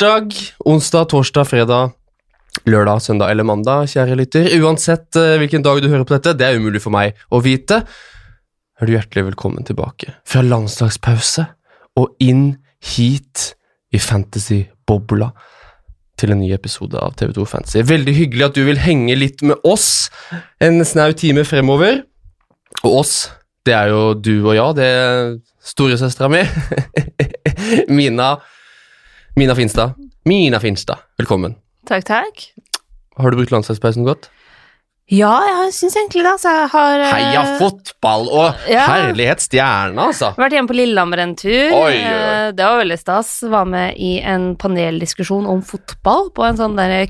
tirsdag, onsdag, torsdag, fredag, lørdag, søndag eller mandag, kjære lytter. Uansett eh, hvilken dag du hører på dette, det er umulig for meg å vite. Er du hjertelig velkommen tilbake fra landslagspause og inn hit i fantasy-bobla til en ny episode av TV2 Fantasy. Veldig hyggelig at du vil henge litt med oss en snau time fremover. Og oss, det er jo du og jeg, det er storesøstera mi. Mina Mina Finstad. Mina Finstad, velkommen. Takk, takk. Har du brukt landslagspausen godt? Ja, jeg syns egentlig det. Altså, jeg har eh, Heia fotball og ja. herlighet stjerne, altså. vært hjemme på Lillehammer en tur. Oi, oi. Eh, Det var veldig stas. Var med i en paneldiskusjon om fotball på en sånn der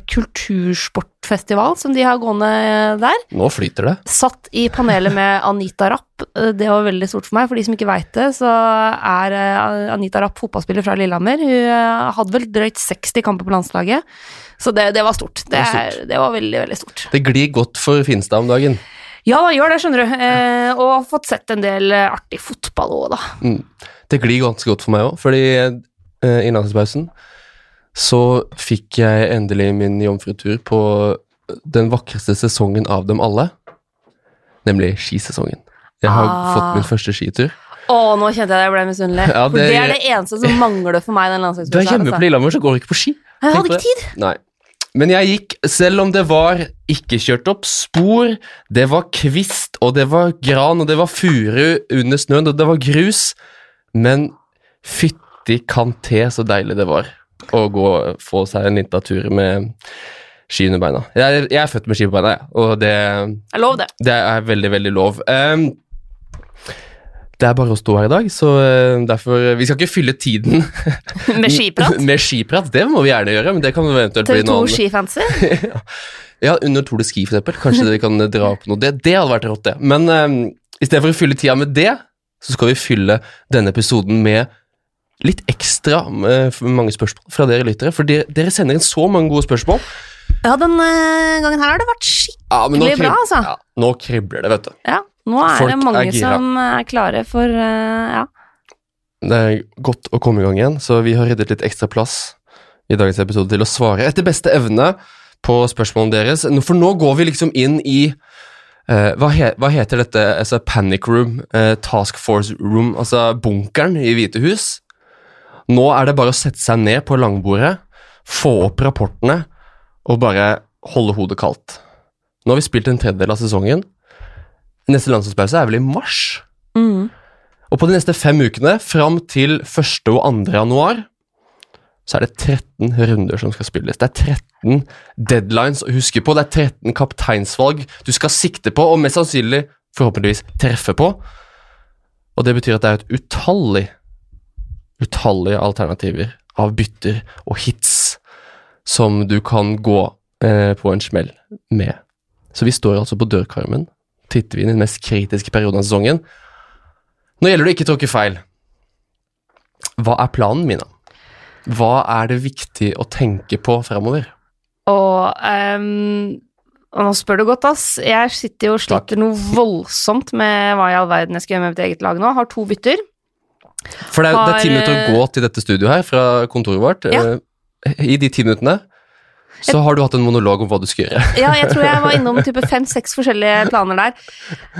kultursportfestival som de har gående der. Nå flyter det. Satt i panelet med Anita Rapp. Eh, Det var veldig stort for meg. For de som ikke veit det, så er eh, Anita Rapp fotballspiller fra Lillehammer. Hun eh, hadde vel drøyt 60 kamper på landslaget. Så det, det var stort. Det, Det var stort. det var veldig, veldig stort. Det glir godt for Finstad om dagen. Ja, da gjør det, skjønner du. Eh, og har fått sett en del eh, artig fotball òg, da. Mm. Det glir ganske godt for meg òg, fordi eh, i landslagspausen så fikk jeg endelig min jomfrutur på den vakreste sesongen av dem alle, nemlig skisesongen. Jeg har Ah. fått min første skitur. Å, nå kjente jeg jeg ble misunnelig. Ja, det- det er det eneste som mangler for meg. den Du er hjemme på altså. Lillehammer, så går du ikke på ski. Jeg hadde ikke tid. Nei. Men jeg gikk, selv om det var ikke kjørt opp spor, det var kvist, og det var gran, og det var furu under snøen, og det var grus, men fytti kan te så deilig det var å gå få seg en liten tur med ski under beina. Jeg, jeg er født med ski på beina, jeg, og det, Jeg lov det. det er veldig, veldig lov. Um, det er bare å stå her i dag, så eh, derfor Vi skal ikke fylle tiden Med skiprat. med skiprat, det må vi gjerne gjøre, men det kan eventuelt bli TV2 noe annet. skifancy. Ja, under Tour de Ski, for eksempel. Kanskje vi kan dra opp noe. Det, det hadde vært rått, det. Men um, i stedet for å fylle tida med det, så skal vi fylle denne episoden med litt ekstra eh, mange spørsmål fra dere lyttere. For dere, dere sender inn så mange gode spørsmål. Ja, den eh, gangen her har det vært skikkelig Ja, bra, altså. ja, nå kribler det, vet du. Ja, nå er Folk det mange er som er klare for uh, Ja. Det er godt å komme i gang igjen, så vi har reddet litt ekstra plass i dagens episode til å svare etter beste evne på spørsmålene deres. For nå går vi liksom inn i uh, hva, he, hva heter dette? Altså Panic room, uh, task force room, altså bunkeren i Hvite hus. Nå er det bare å sette seg ned på langbordet, få opp rapportene og bare holde hodet kaldt. Nå har vi spilt en tredjedel av sesongen. Neste landslagspause er vel i mars? Mm. Og på de neste fem ukene, fram til 1. og 2. januar, så er det 13 runder som skal spilles. Det er 13 deadlines å huske på. Det er 13 kapteinsvalg du skal sikte på, og mest sannsynlig, forhåpentligvis, treffe på. Og det betyr at det er et utallig, utallige alternativer av bytter og hits som du kan gå eh, på en smell med. Så vi står altså på dørkarmen, titter vi inn i den mest kritiske perioden av sesongen, nå gjelder det å ikke tråkke feil. Hva er planen, Mina? Hva er det viktig å tenke på fremover? Og um, nå spør du godt, ass. Jeg sitter jo og sliter noe voldsomt med hva i all verden jeg skal gjøre med mitt eget lag nå. Har to bytter. For det er, det er ti minutter å gå til dette studioet her fra kontoret vårt. Ja. Eh, I de ti minuttene så har du hatt en monolog om hva du skal gjøre. Ja, jeg tror jeg var innom type fem-seks forskjellige planer der.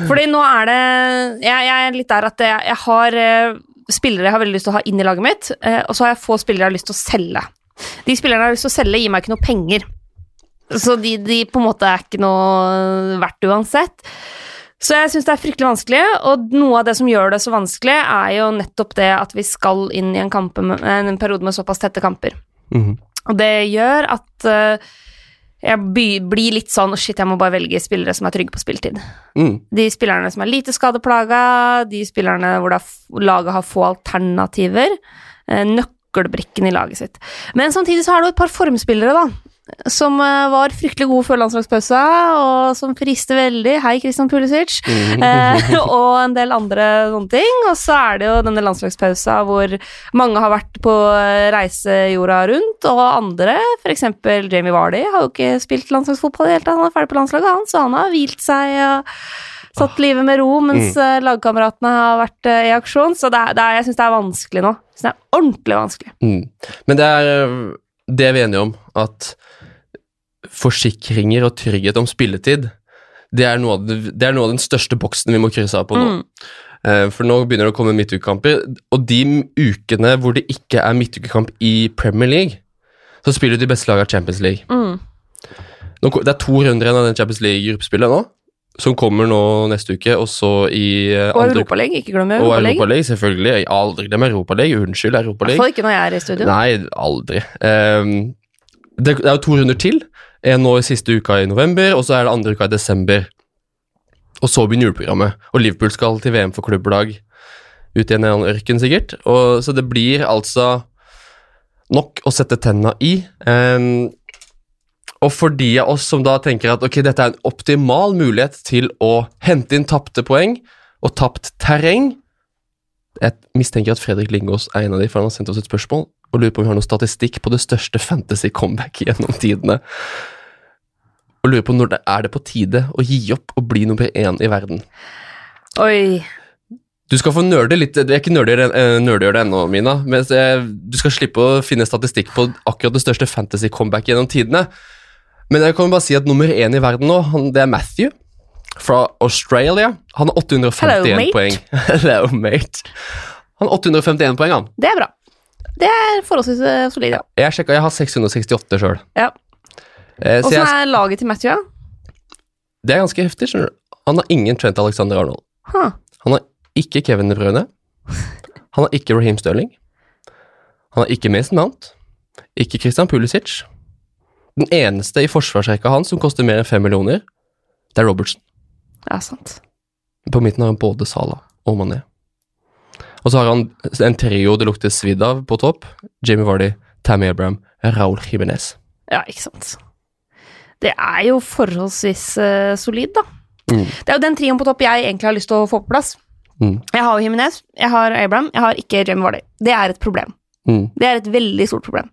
Fordi nå er det Jeg, jeg er litt der at jeg, jeg har eh, spillere jeg har veldig lyst til å ha inn i laget mitt, eh, og så har jeg få spillere jeg har lyst til å selge. De spillerne jeg har lyst til å selge, gir meg ikke noe penger. Så de, de på en måte er ikke noe verdt uansett. Så jeg syns det er fryktelig vanskelig, og noe av det som gjør det så vanskelig, er jo nettopp det at vi skal inn i en, med- en periode med såpass tette kamper. Mhm. Og det gjør at uh, jeg blir litt sånn Shit, jeg må bare velge spillere som er trygge på spilletid. Mm. De spillerne som er lite skadeplaga, de spillerne hvor er, laget har få alternativer. Uh, Nøkkelbrikken i laget sitt. Men samtidig så er det jo et par formspillere, da. Som eh, var fryktelig god før landslagspausa, og som friste veldig. Hei, Kristian Pulisic. Mm. Eh, og en del andre sånne ting. Og så er det jo denne landslagspausa hvor mange har vært på eh, reise jorda rundt, og andre, f.eks. Jamie Vardy, har jo ikke spilt landslagsfotball i det hele tatt. Han er ferdig på landslaget, han, så han har hvilt seg og satt livet med ro mens mm. lagkameratene har vært eh, i aksjon. Så det er, det er, jeg syns det er vanskelig nå. Jeg synes det er ordentlig vanskelig. Mm. Men det er, det er vi enige om, at forsikringer og trygghet om spilletid, det er noe av, det, det er noe av den største boksen vi må krysse av på nå. Mm. Eh, For nå begynner det å komme midtukekamper, og de ukene hvor det ikke er midtukekamp i Premier League, så spiller de beste lagene av Champions League. Mm. Nå, det er to runder igjen av den Champions League-gruppespillet nå, som kommer nå neste uke, og så i eh, Og Europaligaen, ikke glem og Europaligaen. Selvfølgelig. Jeg Aldri glem Europaliga. Unnskyld, I Iallfall ikke når jeg er i studio. Nei, aldri. Um, det, det er jo to runder til. En nå i siste uka i november, og så er det andre uka i desember. Og så begynner juleprogrammet. Og Liverpool skal til VM for klubblag ut i en eller annen ørken, sikkert. Og, så det blir altså nok å sette tenna i. Um, og for de av oss som da tenker at ok, dette er en optimal mulighet til å hente inn tapte poeng og tapt terreng Jeg mistenker at Fredrik Lingås er en av de, for han har sendt oss et spørsmål og lurer på om vi har noe statistikk på det største fantasy comeback gjennom tidene. Og lurer på når det er det på tide å gi opp og bli nummer én i verden. Oi. Du skal få nerde litt, det er ikke nerdegjøre eh, det ennå, Mina, men du skal slippe å finne statistikk på akkurat det største fantasy comeback gjennom tidene. Men jeg kan bare si at nummer én i verden nå, han, det er Matthew fra Australia. Han har 851 Hello, poeng. Hello, mate. Han har 851 poeng, han. Det er bra. Det er forholdsvis eh, solid, ja. Jeg sjekka, jeg har 668 sjøl. ja. Eh, Åssen er laget til Matthew? ja? det er ganske heftig, skjønner du. Han har ingen Trent Alexander Arnold. Huh. Han har ikke Kevin De Bruyne. Han har ikke Raheem Sterling. Han har ikke Mason Mount. Ikke Christian Pulisic. Den eneste i forsvarsrekka hans som koster mer enn fem millioner, det er Robertson. Ja, sant. På midten har han både Salah og Mané. Og så har han en trio det lukter svidd av på topp. Jamie Vardy, Tammy Abraham, Raúl Jimenez. Ja, ikke sant. Det er jo forholdsvis uh, solid, da. Mm. Det er jo den trioen på topp jeg egentlig har lyst til å få på plass. Mm. Jeg har jo Jimenez, jeg har Abraham, jeg har ikke Jamie Vardy. Det er et problem. Mm. Det er et veldig stort problem.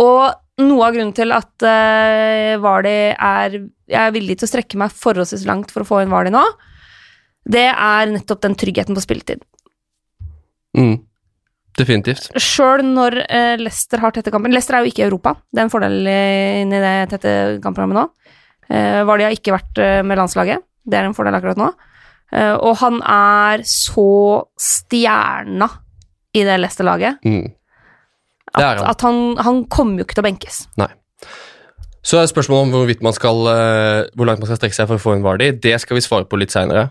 Og noe av grunnen til at uh, Vardy er Jeg er villig til å strekke meg forholdsvis langt for å få inn Vardy nå, det er nettopp den tryggheten på spilletid. Mm. Definitivt. Sjøl når uh, Leicester har tette kamper Leicester er jo ikke i Europa, det er en fordel inni inn i det tette kampprogrammet nå. Uh, Vardy har ikke vært uh, med landslaget, det er en fordel akkurat nå. Uh, og han er så stjerna i det Leicester-laget Mm. At, han. at han, han kommer jo ikke til å benkes. Nei. Så er spørsmålet om hvorvidt man skal, eh, hvor langt man skal strekke seg for å få en Vardi. Det skal vi svare på litt seinere.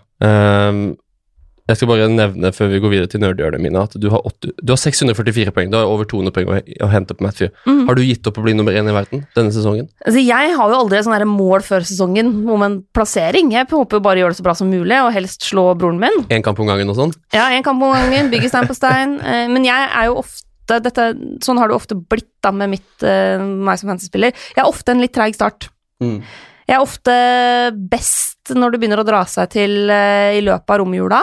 Jeg skal bare nevne før vi går videre til nerdehjørnet mine, at du har, 8, du har 644 poeng. Du har over 200 poeng å, å hente på Matthew. Mm. Har du gitt opp å bli nummer én i verden denne sesongen? Altså, jeg har jo aldri sånn her mål før sesongen om en plassering. Jeg håper bare å gjøre det så bra som mulig, og helst slå broren min. Én kamp om gangen og sånn? Ja, en kamp om gangen, bygge stein på stein. Eh, Men jeg er jo ofte dette, Sånn har det ofte blitt da med mitt, eh, meg som fantasy-spiller. Jeg er ofte en litt treig start. Mm. Jeg er ofte best når det begynner å dra seg til eh, i løpet av romjula.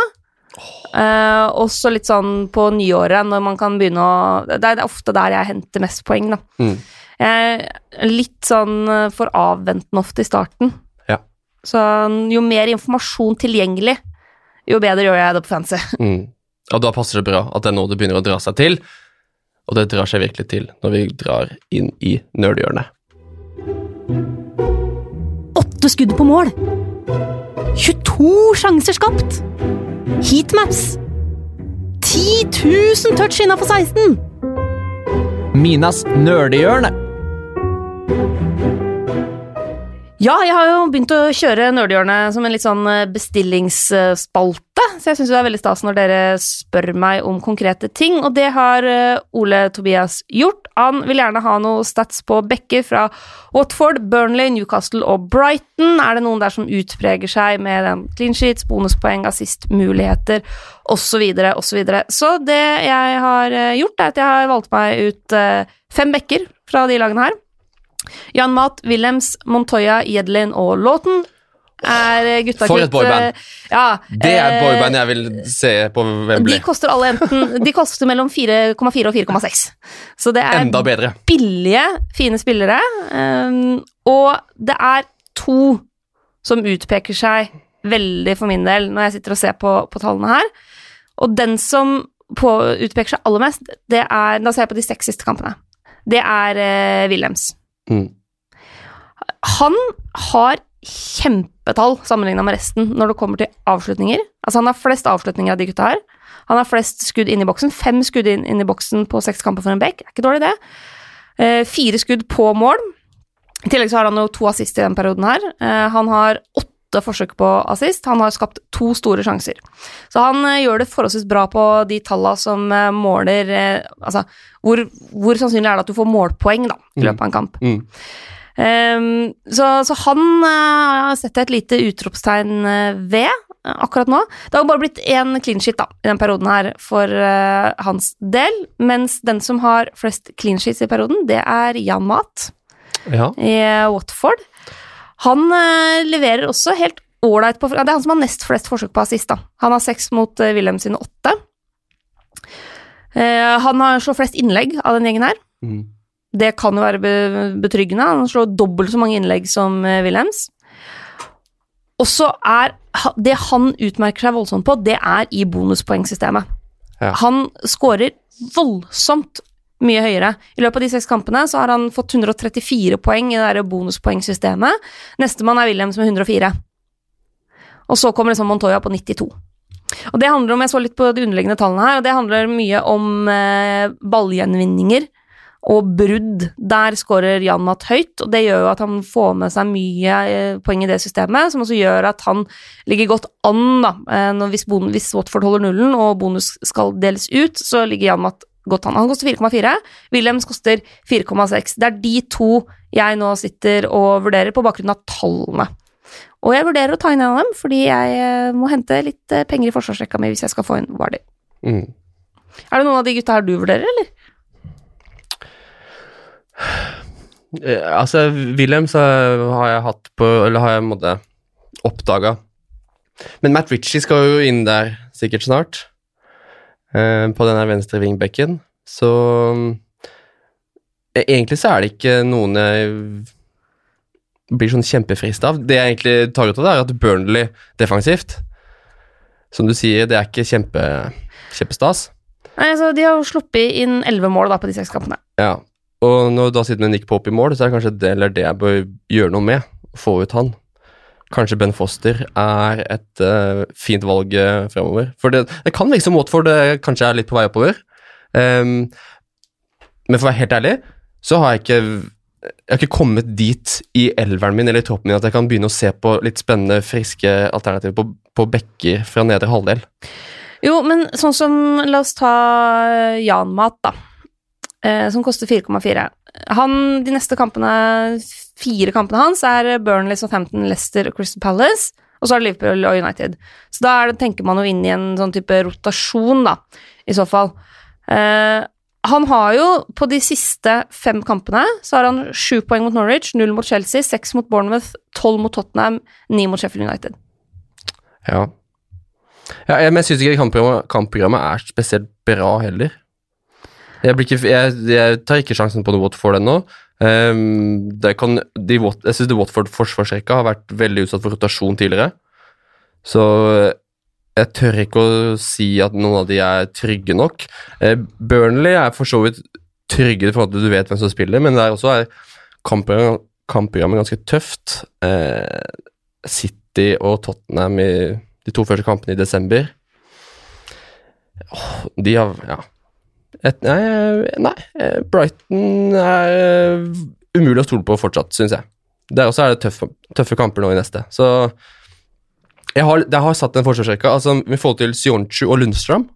Eh, også litt sånn på nyåret, når man kan begynne å Det er ofte der jeg henter mest poeng, da. Mm. Er litt sånn eh, for avventende ofte i starten. Ja. Så jo mer informasjon tilgjengelig, jo bedre gjør jeg det på fancy. Mm. Og da passer det bra at det er nå det begynner å dra seg til. Og det drar seg virkelig til når vi drar inn i nerdhjørnet. Åtte skudd på mål! 22 sjanser skapt! Heatmaps! 10 000 touch innafor 16! Minas nerdehjørne. Ja, jeg har jo begynt å kjøre Nerdehjørnet som en litt sånn eh, bestillingsspalte, så jeg syns det er veldig stas når dere spør meg om konkrete ting, og det har eh, Ole Tobias gjort. Han vil gjerne ha noe stats på bekker fra Watford, Burnley, Newcastle og Brighton. Er det noen der som utpreger seg med den clean sheets, bonuspoeng, assist-muligheter osv., osv. Så, videre. så det jeg har eh, gjort, er at jeg har valgt meg ut eh, fem bekker fra de lagene her. Jan Mat, Wilhelms, Montoya, Jedlin og Lawton er eh, gutta For et boyband. eh, Ja, Det er et eh, boyband jeg vil se på De koster alle enten De koster mellom 4,4 og 4,6. Så det er billige, fine spillere. Um, og det er to som utpeker seg veldig for min del når jeg sitter og ser på, på tallene her. Og den som på, utpeker seg aller mest, det er Da ser jeg på de seks siste kampene. det er eh, Wilhelms. Mm. Han har kjempetall sammenligna med resten når det kommer til avslutninger. Altså Han har flest avslutninger av de gutta her. Han har flest skudd inn i boksen. Fem skudd inn, inn i boksen på seks kamper for en back. Er ikke dårlig, det. Eh, fire skudd på mål. I tillegg så har han jo to assist i den perioden her. Eh, han har åtte forsøk på assist. Han har skapt to store sjanser. Så han eh, gjør det forholdsvis bra på de tallene som eh, måler eh, Altså, hvor, hvor sannsynlig er det at du får målpoeng da, i løpet av en kamp? Mm. Ehm, så, så han uh, setter et lite utropstegn eh, ved uh, akkurat nå. Det har jo bare blitt én clean shit da, i den perioden her for uh, hans del, mens den som har flest clean sheets i perioden, det er Jan Mat Ja. i eh, Watford. Han eh, leverer også helt ålreit på Det er han som har nest flest forsøk på assist, da. Han har seks mot Wilhelm sine åtte. Eh, han har så flest innlegg av den gjengen her. Mm. Det kan jo være betryggende. Han slår dobbelt så mange innlegg som eh, Wilhelms. Og så er det han utmerker seg voldsomt på, det er i bonuspoengsystemet. Ja. Han scorer voldsomt mye høyere. I løpet av de seks kampene så har han fått 134 poeng i det bonuspoengsystemet. Nestemann er Wilhelms med 104. Og så kommer liksom Montoya på 92. Og det handler om, Jeg så litt på de underliggende tallene her, og det handler mye om eh, ballgjenvinninger og brudd. Der scorer Jan Matt høyt, og det gjør jo at han får med seg mye eh, poeng i det systemet, som også gjør at han ligger godt an da, eh, hvis, bon, hvis Watford holder nullen og bonus skal deles ut, så ligger Jan Matt godt an. Han koster 4,4, Williams koster 4,6. Det er de to jeg nå sitter og vurderer på bakgrunn av tallene. Og jeg vurderer å ta inn en av dem, fordi jeg eh, må hente litt penger i forsvarsrekka mi hvis jeg skal få inn Vardy. Mm. Er det noen av de gutta her du vurderer, eller? Eh, altså, Wilhelm så har jeg hatt på Eller har jeg måtte oppdaga. Men Matt Ritchie skal jo inn der sikkert snart. eh, på den her venstre vingbekken. Så eh, egentlig så er det ikke noen jeg blir sånn kjempefrist av. Det jeg egentlig tar ut av det, er at Burnley defensivt, som du sier, det er ikke kjempe, kjempestas. Nei, altså, De har jo sluppet inn elleve mål da, på de seks kampene. Ja, og når da sitter med Nick Pope i mål, så er det kanskje det eller det jeg bør gjøre noe med. Få ut han. Kanskje Ben Foster er et uh, fint valg uh, fremover. For det, det kan virke som Watford uh, kanskje er litt på vei oppover. Um, men for å være helt ærlig, så har jeg ikke jeg har ikke kommet dit i elveren min eller i troppen min at jeg kan begynne å se på litt spennende, friske alternativer på, på bekker fra nedre halvdel. Jo, men sånn som La oss ta Jan Mat, da. Eh, som koster 4,4. Han, De neste kampene, fire kampene hans, er Burnley, Southampton, Leicester og Crystal Palace. Og så er det Liverpool og United. Så da det, tenker man jo inn i en sånn type rotasjon, da, i så fall. Eh, han har jo på de siste fem kampene så har han sju poeng mot Norwich, null mot Chelsea, seks mot Bournemouth, tolv mot Tottenham, ni mot Sheffield United. Ja. ja men jeg syns ikke kampprogrammet, kampprogrammet er spesielt bra heller. Jeg, ikke, jeg, jeg tar ikke sjansen på noe Watford ennå. Um, kan, de, jeg syns Watford forsvarsrekka har vært veldig utsatt for rotasjon tidligere. Så jeg tør ikke å si at noen av de er trygge nok. Uh, Burnley er for så vidt trygge for at du vet hvem som spiller, men der også er kampprogram- kampprogrammet ganske tøft. Uh, City og Tottenham i de to første kampene i desember. Oh, de har Ja. Et, nei, nei, eh, Brighton er eh, umulig å stole på fortsatt, syns jeg. Der også er det tøffe, tøffe kamper nå i neste. Så jeg har, jeg har satt en forsvarsrekka altså, med forhold til Sionchu og Lundstrøm,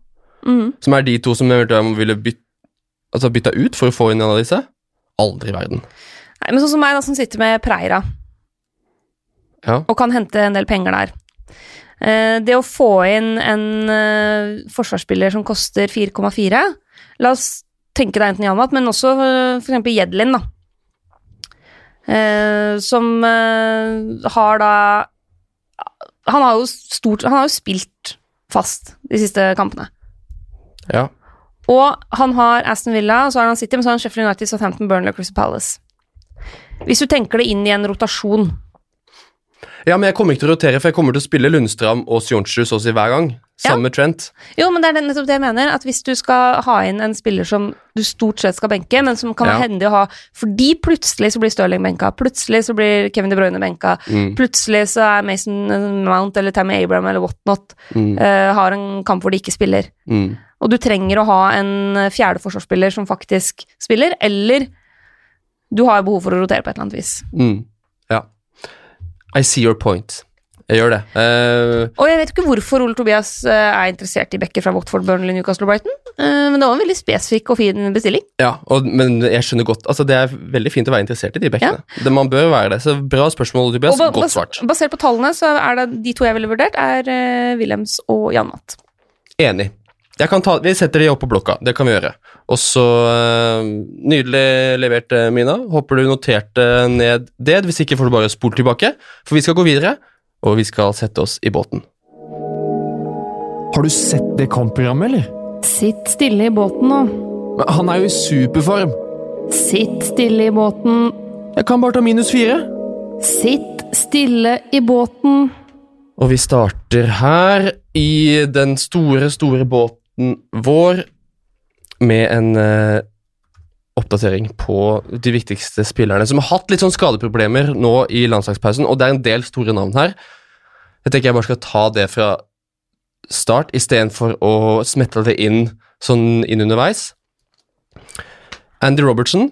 mm. som er de to som jeg ville byt, altså bytta ut for å få inn en av disse. Aldri i verden. Nei, men sånn som meg, da, som sitter med Preira. Ja. og kan hente en del penger der. Eh, det å få inn en forsvarsspiller som koster 4,4 La oss tenke deg enten Janmat, men også uh, for eksempel Jedlin, da. Eh, som eh, har da Han har stort Han har jo spilt fast de siste kampene. ja. Og han har Aston Villa, og så har han City, men så har han Sheffield United, Southampton, Burnley og Crystal Palace. Hvis du tenker det inn i en rotasjon Ja, men jeg kommer ikke til å rotere, for jeg kommer til å spille Lundstrøm og Sionchu også hver gang. Sammen med Trent. Jo, men det er det- nettopp det jeg mener. At hvis du skal ha inn en spiller som du stort sett skal benke, men som kan Ja. hendig å ha Fordi plutselig så blir Stirling benka, plutselig så blir Kevin De Bruyne benka, Mm. plutselig så er Mason Mount eller Tammy Abraham eller whatnot Mm. uh, har en kamp hvor de ikke spiller. Mm. Og du trenger å ha en fjerde forsvarsspiller som faktisk spiller, eller du har behov for å rotere på et eller annet vis. Mm. Ja. I see your point. Jeg gjør det. Uh, Og jeg vet ikke hvorfor Ole Tobias eh, er interessert i backer fra Watford, Burnley, Newcastle og Brighton, uh, men det var en veldig spesifikk og fin bestilling. ja, og, men jeg skjønner godt Altså, det er veldig fint å være interessert i de bekkene. Det, man bør være det. Så bra spørsmål, Tobias. Og ba- Godt svart. Basert på tallene så er det de to jeg ville vurdert, er uh, Wilhelms og Jan Matt. Enig. Jeg kan ta, vi setter de opp på blokka. Det kan vi gjøre. Og så Nydelig levert, Mina. Håper du noterte ned det. Hvis ikke får du bare spole tilbake, for vi skal gå videre. Og vi skal sette oss i båten. Har du sett det kampprogrammet, eller? Sitt stille i båten nå. Men Han er jo i superform. Sitt stille i båten. Jeg kan bare ta minus fire. Sitt stille i båten. Og vi starter her i den store, store båten vår med en eh, oppdatering på de viktigste spillerne som har hatt litt sånn skadeproblemer nå i landslagspausen, og det er en del store navn her. Jeg tenker jeg bare skal ta det fra start istedenfor å smette det inn sånn inn underveis. Andy Robertson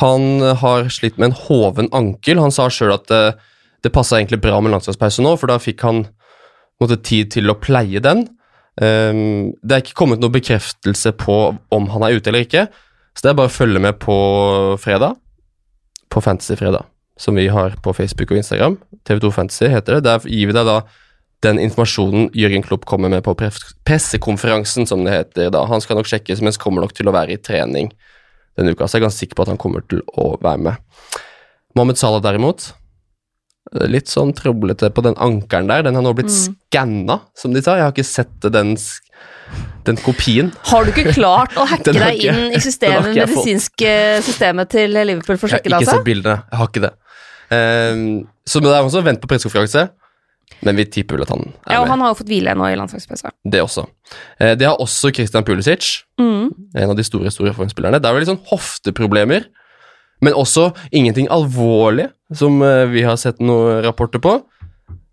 han har slitt med en hoven ankel. Han sa sjøl at det, det passa egentlig bra med landslagspause nå, for da fikk han måtte, tid til å pleie den. Um, det er ikke kommet noe bekreftelse på om han er ute eller ikke, så det er bare å følge med på fredag. På Fantasyfredag, som vi har på Facebook og Instagram. TV2 Fantasy heter det. Der gir vi deg da den informasjonen Jørgen Klopp kommer med på pressekonferansen, som det heter da. Han skal nok sjekkes, mens kommer nok til å være i trening denne uka, så jeg er ganske sikker på at han kommer til å være med. Mohammed Salah derimot, litt sånn trøblete på den ankelen der. Den har nå blitt Mm. skanna, som de sa. Jeg har ikke sett den, s- den kopien. Har du ikke klart å hacke deg ikke- inn i systemet, medisinske systemet til Liverpool for å Jeg har ikke sett altså? bildene. Jeg har ikke det. Um, så det er også vent på pressekonferanse, men vi tipper vel at han er Ja, og med. han har jo fått hvile nå i landslagspausa. Det også. Eh, det har også Christian Pulisic, Mm. en av de store store formspillerne. Det er vel litt sånn hofteproblemer, men også ingenting alvorlig, som eh, vi har sett noen rapporter på.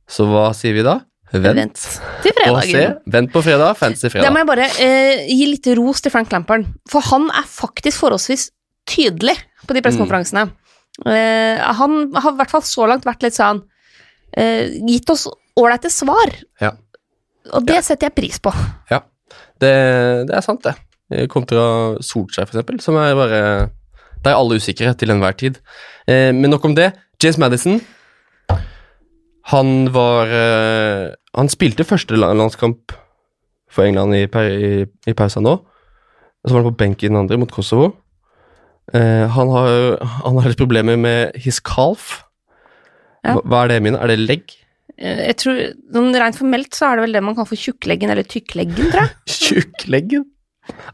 Så hva sier vi da? Vent, Vent til fredag. Vent på fredag. Fancy Da må jeg bare eh, gi litt ros til Frank Lampern, for han er faktisk forholdsvis tydelig på de pressekonferansene. Eh, han har i hvert fall så langt vært litt sånn eh, Gitt oss ålreite svar. Ja. Og det setter jeg pris på. Ja, det, det er sant, det. Eh, Kontra Solskjær, for eksempel, som er bare Der er alle usikre til enhver tid. Eh, men nok om det. James Madison Han var uh, Han spilte første landskamp for England i, i, i pausa nå. Så var han på benk i den andre, mot Kosovo. Uh, han, har, han har litt problemer med his calf. Ja. Hva, hva er det, mine? Er det legg? Eh, jeg tror, sånn Rent formelt så er det vel det man kaller for tjukkleggen eller tykkleggen, tror jeg. Tjukkleggen?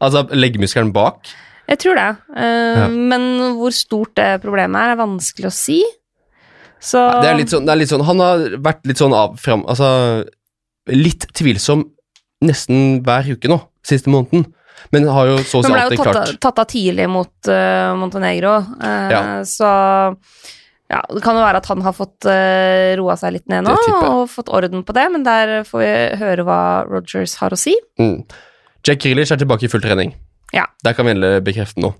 Altså leggmuskelen bak? Jeg tror det. Uh, Ja. Men hvor stort det problemet er, er vanskelig å si. Så Det er sånn, det er litt sånn Han har vært litt sånn av fram Altså litt tvilsom nesten hver uke nå, siste måneden. Men har jo så å si ble alltid jo tatt, av- jo tatt av tidlig mot uh, Montenegro, uh, Ja. så ja, det kan jo være at han har fått uh, roa seg litt ned nå og fått orden på det, men der får vi høre hva Rogers har å si. mm. Jack Grealish er tilbake i full trening. Ja. Der kan vi endelig bekrefte noe.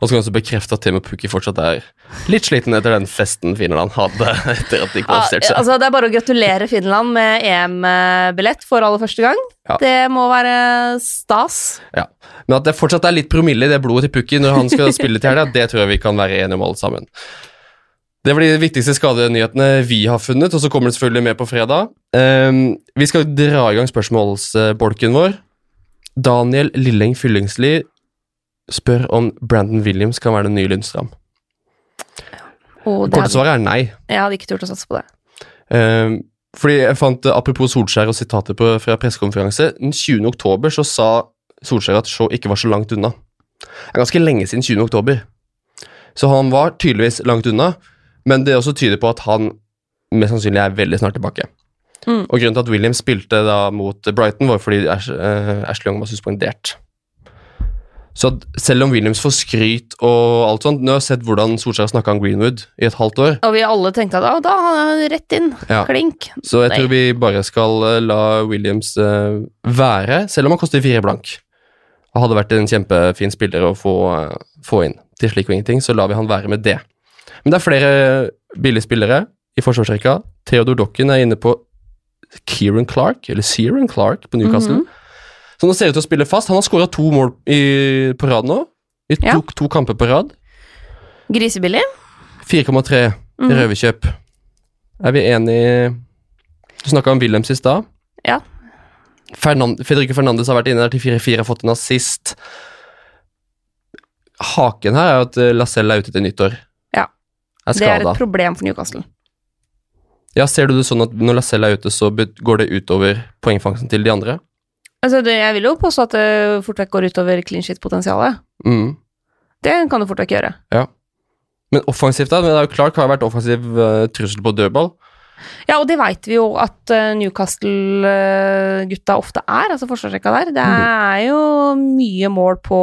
Og så kan vi også bekrefte at Timo Pukki fortsatt er litt sliten etter den festen Finland hadde etter at de Ja, kvalifiserte seg. altså, det er bare å gratulere Finland med EM-billett for aller første gang. Ja. Det må være stas. Ja. Men at det fortsatt er litt promille i det blodet til Pukki når han skal spille til helga, det tror jeg vi kan være enige om alle sammen. Det var de viktigste skadenyhetene vi har funnet, og så kommer det selvfølgelig med på fredag. Um, vi skal dra i gang spørsmålsbolken vår. Daniel Lilleng Fyllingsli spør om Brandon Williams kan være den nye Lundstrand. Og Korte svaret er nei. jeg hadde ikke turt å satse på det. Uh, fordi jeg fant, eh, Apropos Solskjær og sitater på, fra pressekonferanse. Den 20. oktober så sa Solskjær at Shaw ikke var så langt unna. Det er ganske lenge siden 20. oktober. Så han var tydeligvis langt unna, men det også tyder på at han mest sannsynlig er veldig snart tilbake. Mm. Og grunnen til at Williams spilte da mot Brighton, var fordi eh, Ashley Young var suspendert. Så selv om Williams får skryt og alt sånt Nå har jeg sett hvordan Solskjær snakka om Greenwood i et halvt år, Og vi alle tenkte at «Å, da er han rett inn. Ja. Klink. så jeg Nei. tror vi bare skal eh, la Williams uh, være, selv om han koster fire blank. Han hadde vært en kjempefin spiller å få, uh, få inn til slik og ingenting, så lar vi han være med det. Men det er flere billige spillere i forsvarsrekka. Theodor Dokken er inne på Kieran Clark, eller Searan Clark på Newcastle. Mhm. Så han ser ut til å spille fast. Han har skåra to mål i, på rad nå. I to, Ja. to kamper på rad. Grisebillig. 4,3 i røverkjøp. Er vi enige Du snakka om Wilhelms i stad. Ja. Fernand Federico Fernandes har vært inne der til 4-4, har fått en assist. Haken her er at eh, Lacelle er ute til nyttår. Ja. Er Det er et problem for Newcastle. Ja, ser du det sånn at når Lacelle er ute, så går det utover poengfangsten til de andre? Altså, det, jeg vil jo påstå at det fort vekk går utover clean shit-potensialet. Mm. Det kan du fort vekk gjøre. Men offensivt, da? Men det er jo Clark har vært offensiv uh, trussel på dødball. Ja, og det veit vi jo at uh, Newcastle-gutta ofte er, altså forsvarsrekka der. Det er jo mye mål på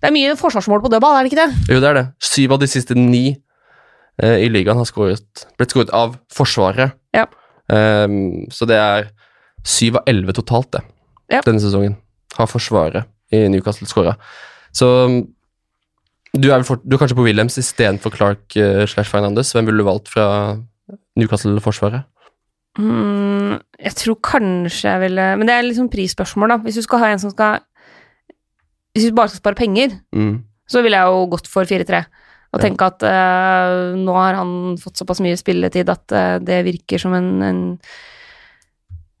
Det er mye forsvarsmål på dødball, er det ikke det? Jo, det er det. Syv av de siste ni uh, i ligaen har skåret, blitt skåret av Forsvaret. Ja. Um, så det er syv av elleve totalt, det. Ja. Denne sesongen har Forsvaret i Newcastle skåra. Så mm, du er, fort, du er kanskje på Williams istedenfor Clark uh, slash Fernandes. Hvem ville du valgt fra Newcastle-forsvaret? Mm, jeg tror kanskje jeg ville Men det er liksom prisspørsmål, da. Hvis du skal ha en som skal Hvis du bare skal spare penger, Mm. så ville jeg jo gått for 4-3. Og Ja. tenke at uh, nå har han fått såpass mye spilletid at uh, det virker som en, en,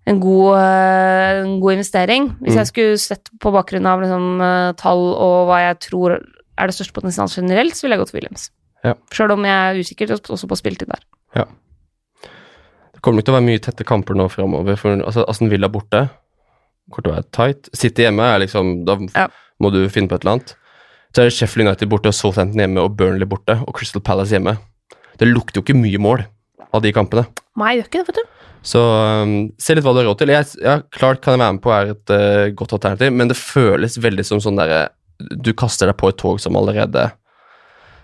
en, god, eh, en god investering. Hvis Mm. jeg skulle sett på bakgrunn av liksom, eh, tall og hva jeg tror er det største potensialet generelt, så ville jeg gått for Williams. Ja. Sjøl om jeg er usikker også på spilletid der. Det kommer nok til å være mye tette kamper nå framover. For altså, Aston Villa borte kommer til å være tight. City hjemme er liksom Da Ja. må du finne på et eller annet. Så er det Sheffield United borte, og Southampton hjemme og Burnley borte og Crystal Palace hjemme. Det lukter jo ikke mye mål av de kampene. Nei, gjør ikke det, vet du. Så um, se litt hva du har råd til. Jeg, ja, klart kan jeg være med på er et uh, godt alternativ, men det føles veldig som sånn derre Du kaster deg på et tog som allerede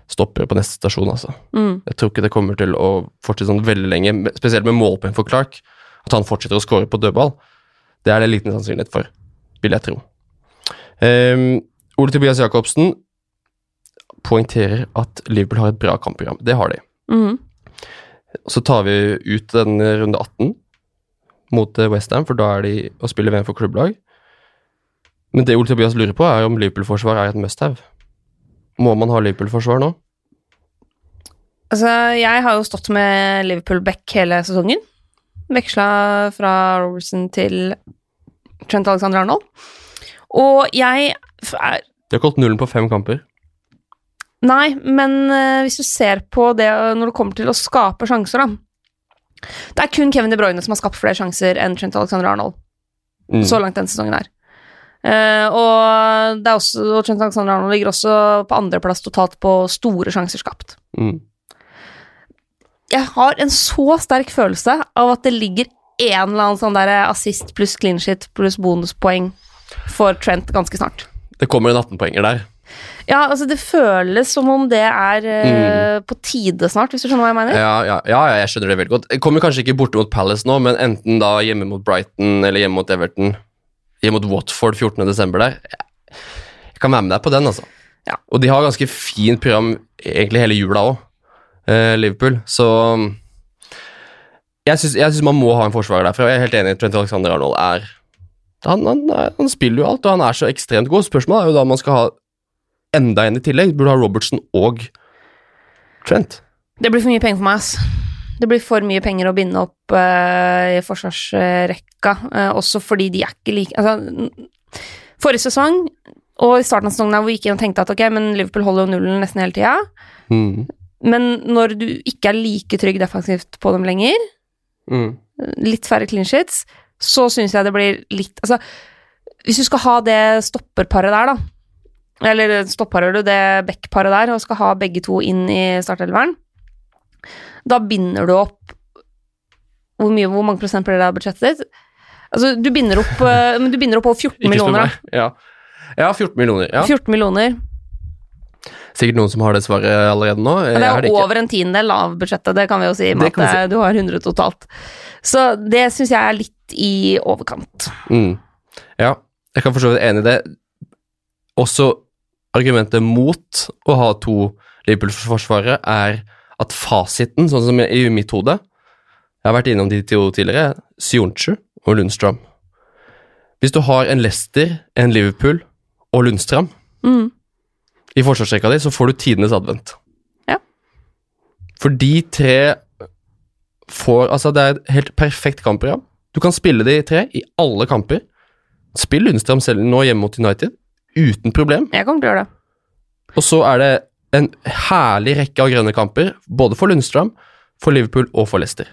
stopper på neste stasjon, altså. Mm. Jeg tror ikke det kommer til å fortsette sånn veldig lenge, spesielt med målpoeng for Clark. At han fortsetter å skåre på dødball, det er det liten sannsynlighet for, vil jeg tro. Um, Ole Tobias Jacobsen poengterer at Liverpool har et bra kampprogram. Det har de. Mhm. Så tar vi ut den runde 18 mot Westham, for da er de å spille VM for klubblag. Men det Ole Tobias lurer på, er om Liverpool-forsvar er et must-have. Må man ha Liverpool-forsvar nå? Altså, jeg har jo stått med Liverpool back hele sesongen. Veksla fra Robertson til Trent Alexander Arnold. Og jeg er De har gått nullen på fem kamper. Nei, men eh, hvis du ser på det eh, når det kommer til å skape sjanser, da Det er kun Kevin De Bruyne som har skapt flere sjanser enn Trent Alexander Arnold Mm. så langt denne sesongen her. Eh, og, det er også, og Trent Alexander Arnold ligger også på andreplass totalt på store sjanser skapt. Mm. jeg har en så sterk følelse av at det ligger en eller annen sånn der assist pluss clean shit pluss bonuspoeng for Trent ganske snart. Det kommer en 18-poenger der. Ja, altså det føles som om det er mm. på tide snart, hvis du skjønner hva jeg mener? Ja, ja, ja, ja, jeg skjønner det veldig godt. Jeg kommer kanskje ikke borte mot Palace nå, men enten da hjemme mot Brighton eller hjemme mot Everton, hjemme mot Watford 14. desember der. Jeg, kan være med deg på den, altså. Ja. Og de har ganske fint program egentlig hele jula òg, eh, Liverpool, så jeg syns, jeg syns man må ha en forsvarer derfra. Jeg er helt enig, i Trent Alexander Arnold er han, han, han spiller jo alt, og han er så ekstremt god. Spørsmålet er jo da om man skal ha enda en i tillegg. Burde ha Robertson og Trent. Det blir for mye penger for meg, ass. Det blir for mye penger å binde opp uh, i forsvarsrekka, uh, også fordi de er ikke like Altså, forrige sesong og i starten av sesongen hvor vi gikk inn og tenkte at ok, men Liverpool holder jo nullen nesten hele tida, Mm. men når du ikke er like trygg defensivt på dem lenger, Mm. litt færre clean sheets, så syns jeg det blir litt Altså, hvis du skal ha det stopperparet der, da, eller stopparer du det backparet der, og skal ha begge to inn i startelveren, da binder du opp hvor, mye, hvor mange prosent blir det av budsjettet ditt? Altså, du binder opp, eh, du binder opp over 14 millioner. Ja. ja, 14 millioner. Ja. 14 millioner. Sikkert noen som har det svaret allerede nå. Ja, det er det over en tiendedel av budsjettet, det kan vi jo si. Med at si. du har 100 totalt. Så det syns jeg er litt i overkant. Mm. Ja, jeg kan for så vidt enig i det. Også argumentet mot å ha to Liverpool-forsvarere er at fasiten, sånn som i mitt hode Jeg har vært innom de to tidligere. Sionchu og Lundstrøm. Hvis du har en Leicester, en Liverpool og Lundstrøm Mm. i forsvarsrekka di, så får du tidenes advent. Ja. For de tre får Altså, det er et helt perfekt kampprogram. Du kan spille de tre i alle kamper. Spill Lundstrøm selv nå hjemme mot United, uten problem. Jeg kommer til å gjøre det. Og så er det en herlig rekke av grønne kamper, både for Lundstrøm, for Liverpool og for Leicester.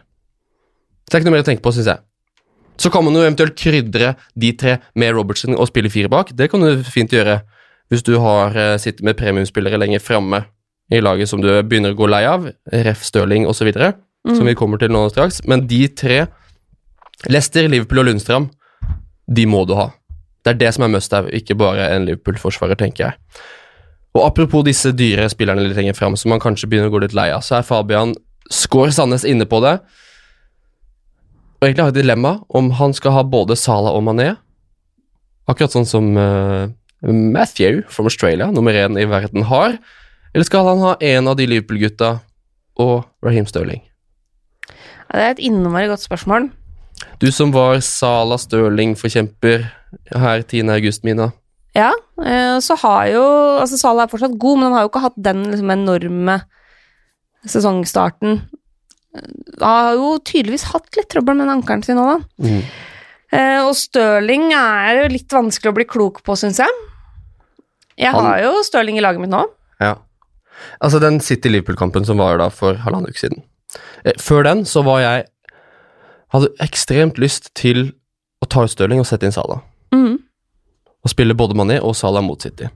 Så det er ikke noe mer å tenke på, syns jeg. Så kan man jo eventuelt krydre de tre med Robertson og spille fire bak. Det kan du fint gjøre hvis du har sittet sitter med premiumspillere lenger framme i laget som du begynner å gå lei av, ref. Stirling osv., Mm. som vi kommer til nå straks. Men de tre, Leicester, Liverpool og Lundstrøm, de må du ha. Det er det som er must have, ikke bare en Liverpool-forsvarer, tenker jeg. Og apropos disse dyre spillerne litt lenger fram, som man kanskje begynner å gå litt lei av, så er Fabian Skår Sandnes inne på det. Og egentlig har jeg et dilemma om han skal ha både Salah og Mané. Akkurat sånn som uh, Matthew from Australia, nummer én i verden, har. Eller skal han ha en av de Liverpool-gutta og Raheem Sterling? Ja, det er et innmari godt spørsmål. Du som var Sala Stirling-forkjemper her 10. august, Mina. Ja, eh, så har jo Altså, Sala er fortsatt god, men han har jo ikke hatt den liksom, enorme sesongstarten. Han har jo tydeligvis hatt litt trøbbel med den ankelen sin òg, da. Mm. og Stirling er jo litt vanskelig å bli klok på, syns jeg. Jeg Han- har jo Stirling i laget mitt nå. Ja. Altså den City-Liverpool-kampen som var da for halvannen uke siden. Eh, Før den så var jeg Hadde ekstremt lyst til å ta ut Stirling og sette inn Salah. Mm. Og spille både Mané og Salah mot City.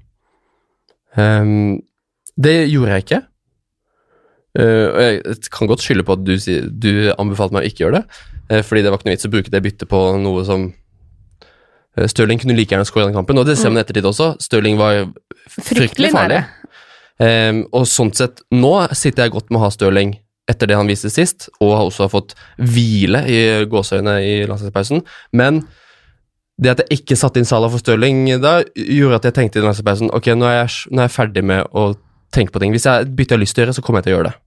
Um, det gjorde jeg ikke. Uh, og jeg kan godt skylde på at du, du anbefalte meg å ikke gjøre det, uh, fordi det var ikke noe vits å bruke det byttet på noe som uh, Stirling kunne like gjerne skåre den kampen, og det ser man i ettertid også. Stirling var fryktelig farlig. Um, og sånn sett, nå sitter jeg godt med å ha Stirling etter det han viste sist, og har også fått hvile i gåseøyne i landslagspausen. Men det at jeg ikke satte inn Salah for Stirling da, gjorde at jeg tenkte i landslagspausen ok, nå er, jeg, nå er jeg ferdig med å tenke på ting. Hvis jeg bytter jeg lyst til å gjøre, så kommer jeg til å gjøre det.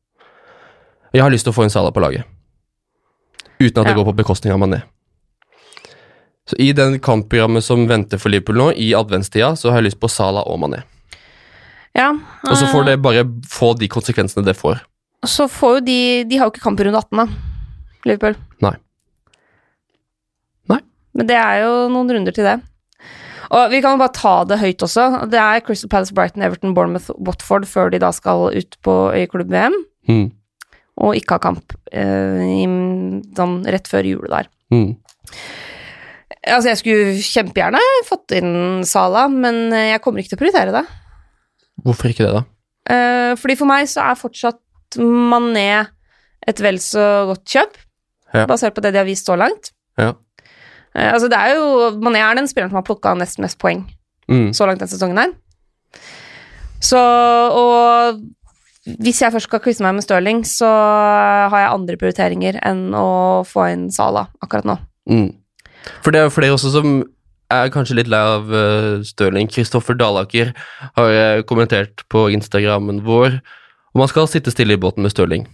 Jeg har lyst til å få inn Salah på laget. Uten at det Ja. går på bekostning av Mané. Så i den kampprogrammet som venter for Liverpool nå, i adventstida, så har jeg lyst på Salah og Mané. Ja, Og så får eh, det bare få de konsekvensene det får. Så får jo de De har jo ikke kamp i runde 18, da. Liverpool. Nei. Nei. Men det er jo noen runder til det. Og vi kan jo bare ta det høyt også. Det er Crystal Palace, Brighton, Everton, Bournemouth, Watford før de da skal ut på i klubb-VM. Mm. Og ikke ha kamp eh, i, sånn rett før jul der. Mm. Altså, jeg skulle kjempegjerne fått inn Sala, men eh, jeg kommer ikke til å prioritere det. Hvorfor ikke det, da? Eh, fordi for meg så er fortsatt Mané et vel så godt kjøp, Ja. basert på det de har vist så langt. Ja. Eh, altså det er jo, Mané er den spilleren som har plukka nest mest poeng Mm. så langt denne sesongen her. Så, og hvis jeg først skal quize meg med Stirling, så har jeg andre prioriteringer enn å få inn Sala akkurat nå. Mm. For det er jo flere også som er kanskje litt lei av uh, Stirling. Kristoffer Dalaker har kommentert på Instagrammen vår. Og man skal sitte stille i båten med Stirling.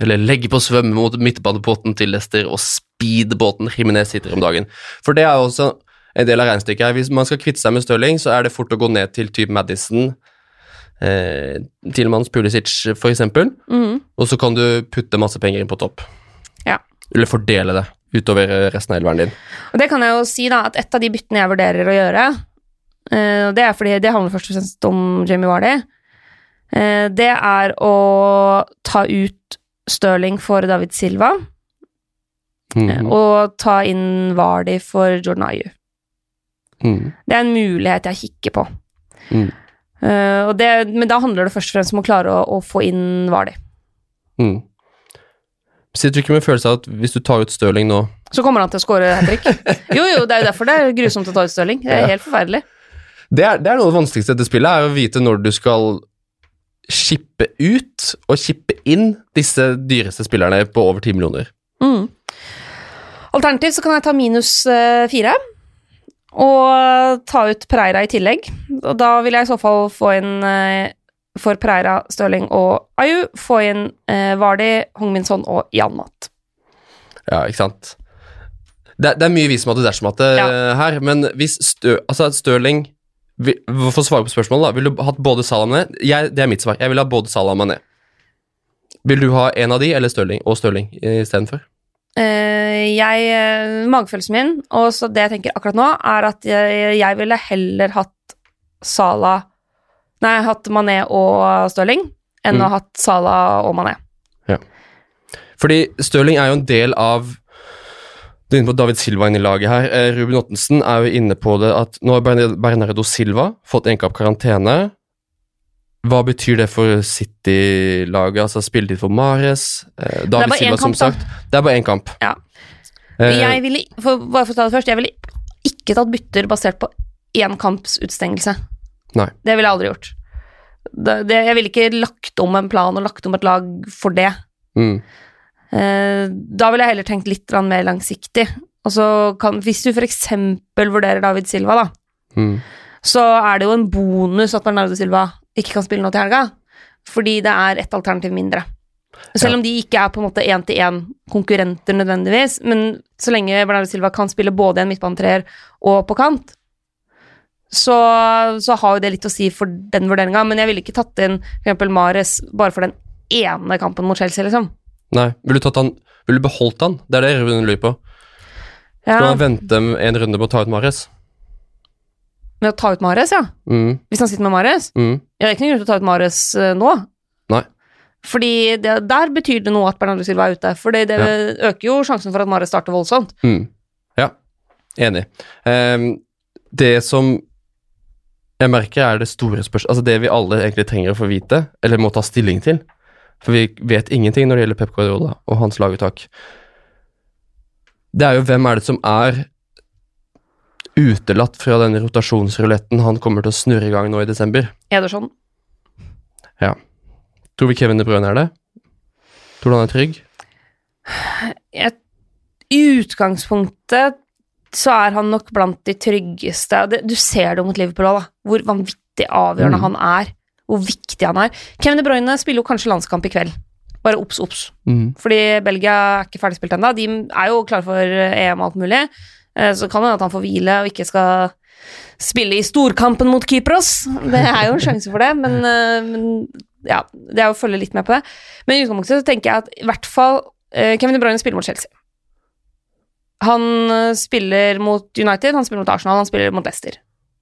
Eller legge på svømme mot midtbanebåten til Leicester og speedbåten Jimenez sitter om dagen. For det er også en del av regnestykket her. Hvis man skal kvitte seg med Stirling, så er det fort å gå ned til type Madison, eh, Tilmans Pulisic eksempel. Mhm. Og så kan du putte masse penger inn på topp. Ja. Eller fordele det utover eh, resten av elveren din. Og det kan jeg jo si, da, at et av de byttene jeg vurderer å gjøre, eh, og det er fordi det handler først og fremst om Jamie Vardy, eh, det er å ta ut Stirling for David Silva, Mm. og ta inn Vardy for Jordan Ayu. Mm. Det er en mulighet jeg kikker på. Mm. Uh, det, men da handler det først og fremst om å klare å, å få inn Vardy. Mm. Sitter du ikke med følelsen av at hvis du tar ut Stirling nå Så kommer han til å score hat trick. Jo, jo, det er jo derfor det er grusomt å ta ut Stirling. Det er Ja. helt forferdelig. det er, det er noe av det vanskeligste i dette spillet, er å vite når du skal shippe ut og chippe inn disse dyreste spillerne på over 10 millioner. Mm. Alternativt så kan jeg ta minus eh, fire. Og ta ut Preira i tillegg. Og da vil jeg i så fall få inn eh, for Preira, Stirling og Ayu, få inn eh, Vardi, Hongminson og Jan Mat. Ja, ikke sant? Det, det er mye vi som hadde dersom-matte Ja. her, men hvis Stø, altså Stirling For å svare på spørsmålet, da. Vil du hatt både Salah og Mané? Jeg, det er mitt svar. Jeg vil ha både Salah og Mané. Vil du ha en av de, eller Stirling og Stirling istedenfor? Uh, jeg, eh, magefølelsen min, og så det jeg tenker akkurat nå, er at jeg, jeg ville heller hatt Salah Nei, hatt Mané og Stirling enn Mm. å ha hatt Salah og Mané. Ja. Fordi Stirling er jo en del av Du er inne på David Silva inn i laget her. Eh, Ruben Ottensen er jo inne på det at nå har Bernardo Silva fått en kamp karantene. Hva betyr det for City-laget? Altså spilletid for Mares? Eh, David bare kamp, som kamp, da. Det er bare én kamp. Ja. Eh, Jeg ville, for, bare for å ta det først, jeg ville ikke tatt bytter basert på én kamps utstengelse. Nei. Det ville jeg aldri gjort. Det, det, jeg ville ikke lagt om en plan og lagt om et lag for det. mm, da ville jeg heller tenkt litt mer langsiktig. Og så kan, hvis du f.eks. vurderer David Silva, da, mm, så er det jo en bonus at Bernardo Silva ikke kan spille nå til helga, fordi det er ett alternativ mindre. Selv om de ikke er på en måte én-til-én-konkurrenter nødvendigvis, men så lenge Bernardo Silva kan spille både en midtbanetreer og på kant, så, så har jo det litt å si for den vurderinga, men jeg ville ikke tatt inn eksempel Mares bare for den ene kampen mot Chelsea, liksom. Nei. Ville du, han, vil du beholdt han? Det er det Ruben lurer på. Ja, Skal man vente en runde på å ta ut Mares? med å ta ut Mares, ja. Mm, Hvis han sitter med Mares. mm, Jeg er ikke noen grunn til å ta ut Mares eh, nå. nei. Fordi det, der betyr det noe at Bernardo Silva er ute. For det, det øker jo sjansen for at Mares starter voldsomt. Mm. Ja, enig. Um, det som jeg merker er det store spørsmålet Altså det vi alle egentlig trenger å få vite, eller må ta stilling til. For vi vet ingenting når det gjelder Pep Guardiola og hans laguttak. Det er jo hvem er det som er utelatt fra denne rotasjonsruletten han kommer til å snurre i gang nå i desember. Ederson. Tror vi Kevin De Bruyne er det? Tror du han er trygg? Jeg, I utgangspunktet så er han nok blant de tryggeste. Du ser det mot Liverpool òg, da. Hvor vanvittig avgjørende Mm. han er. Hvor viktig han er. Kevin De Bruyne spiller jo kanskje landskamp i kveld. Bare obs, obs. Mm. Fordi Belgia er ikke ferdigspilt ennå. De er jo klare for EM og alt mulig. Eh, Så kan det hende at han får hvile og ikke skal spille i storkampen mot Kypros. Det er jo en sjanse for det, men, eh, men ja, det er jo å følge litt med på det. Men i utgangspunktet så tenker jeg at i hvert fall eh, Kevin De Bruyne spiller mot Chelsea. Han spiller mot United, han spiller mot Arsenal, han spiller mot Leicester.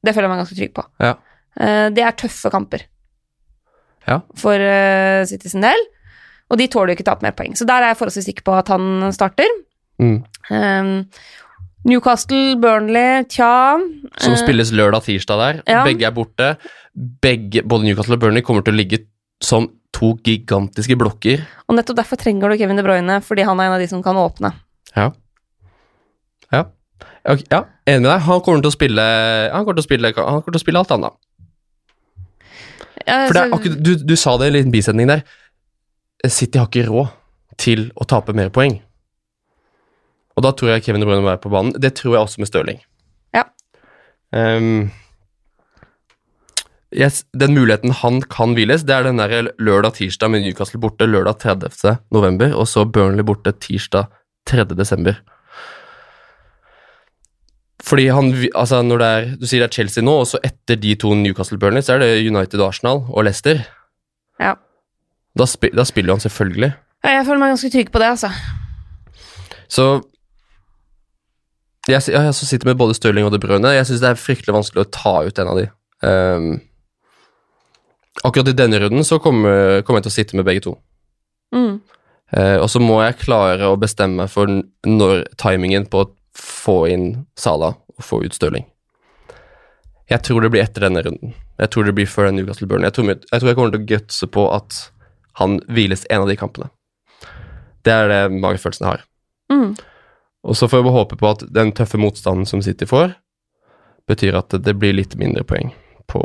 Det føler jeg meg ganske trygg på. Ja. Det er tøffe kamper Ja. for uh, City sin del, og de tåler jo ikke tape mer poeng. Så der er jeg forholdsvis sikker på at han starter. Mm. Um, Newcastle, Burnley, tja Som eh, spilles lørdag-tirsdag der. ja. Begge er borte. Begge, både Newcastle og Burnley kommer til å ligge som to gigantiske blokker. Og nettopp derfor trenger du Kevin De Bruyne, fordi han er en av de som kan åpne. Ja. Ja. Okay, ja, enig med deg. Han kommer til å spille Han kommer til å spille, han kommer til å spille alt annet. Ja, For det er akkurat, du, du sa det i en liten bisetning der. City har ikke råd til å tape mer poeng. Og da tror jeg Kevin De Bruyne må være på banen. Det tror jeg også med Stirling. Ja. Um, yes, den muligheten han kan hviles, det er den der lørdag-tirsdag med Newcastle borte lørdag 30. november, og så Burnley borte tirsdag 3. desember. Fordi han, altså når det er, Du sier det er Chelsea nå, og så etter de to Newcastle-Burnley, så er det United Arsenal og Leicester. Ja. Da, spi, da spiller han selvfølgelig. Jeg føler meg ganske trygg på det, altså. Så jeg, jeg, jeg sitter med både Stirling og De Bruyne. Jeg syns det er fryktelig vanskelig å ta ut en av de. Um, akkurat i denne runden så kommer, kommer jeg til å sitte med begge to. Mm. Uh, og så må jeg klare å bestemme meg for når timingen på få inn Sala og få ut Stirling. Jeg tror det blir etter denne runden. Jeg tror det blir før Newcastle Burn. Jeg tror, jeg tror jeg kommer til å gutse på at han hviles en av de kampene. Det er det magefølelsen jeg har. Mm. Og så får vi håpe på at den tøffe motstanden som City får, betyr at det blir litt mindre poeng på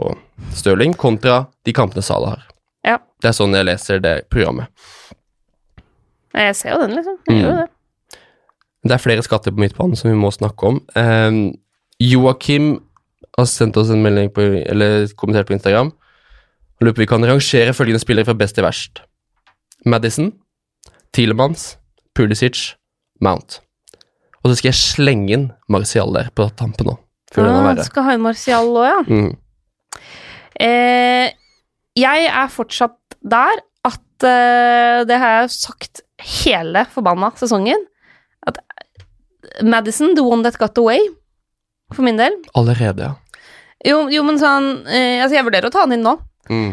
Stirling kontra de kampene Salah har. Ja. Det er sånn jeg leser det programmet. Jeg ser jo den, liksom. Jeg Mm. gjør jo det. Det er flere skatter på midtbanen som vi må snakke om. Um, Joakim har sendt oss en melding på, eller kommentert på Instagram. Lurer på vi kan rangere følgende spillere fra best til verst. Madison, Tilemans, Pulisic, Mount. Og så skal jeg slenge inn Martial der på tampen nå. Før den er Ah, skal ha en Martial òg, ja. Mm. Eh, jeg er fortsatt der at eh, Det har jeg sagt hele forbanna sesongen. At Madison, the one that got away, for min del Allerede, ja. Jo, jo men sånn eh, Altså, jeg vurderer å ta han inn nå. Mm.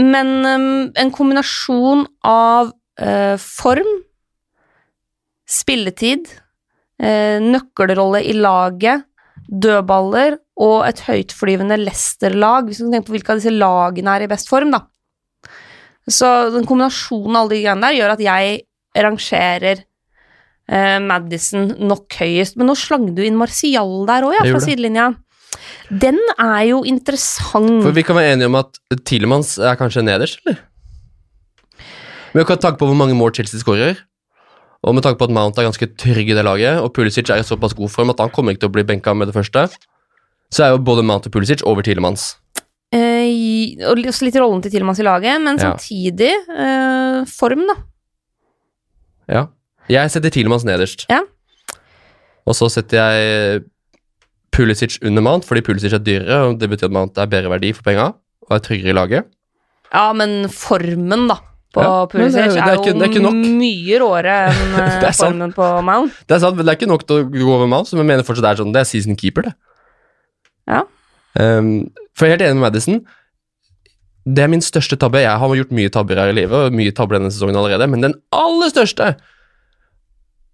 Men um, en kombinasjon av eh, form, spilletid, eh, nøkkelrolle i laget, dødballer og et høytflyvende Leicester-lag, hvis du tenker på hvilke av disse lagene er i best form, da. Så den kombinasjonen av alle de greiene der gjør at jeg rangerer eh, Madison nok høyest. Men nå slang du inn Marcial der òg, ja, fra sidelinja. Den er jo interessant. For vi kan være enige om at Tilemans er kanskje nederst, eller? Men med tanke på hvor mange mål Chelsea skårer, og med tanke på at Mount er ganske trygg i det laget, og Pulisic er i såpass god form at han kommer ikke til å bli benka med det første, så er jo både Mount og Pulisic over Tilemans. Eh, og li- litt rollen til Tilemans i laget, men samtidig eh, form, da. Ja. Jeg setter Tilemans nederst. Ja. Og så setter jeg Pulisic under Mount, fordi Pulisic er dyrere, og det betyr at Mount er bedre verdi for penga, og er tryggere i laget. Ja, men formen, da, på Ja, Pulisic er- det er ikke- jo nok. mye råere enn eh, formen på Mount. Det er sant, men det er ikke nok til å gå over Mount, som jeg mener fortsatt er sånn. Det er season keeper, det. Ja. Um, for jeg er helt enig med Madison. Det er min største tabbe. Jeg har gjort mye tabber her i livet, og mye tabber denne sesongen allerede, men den aller største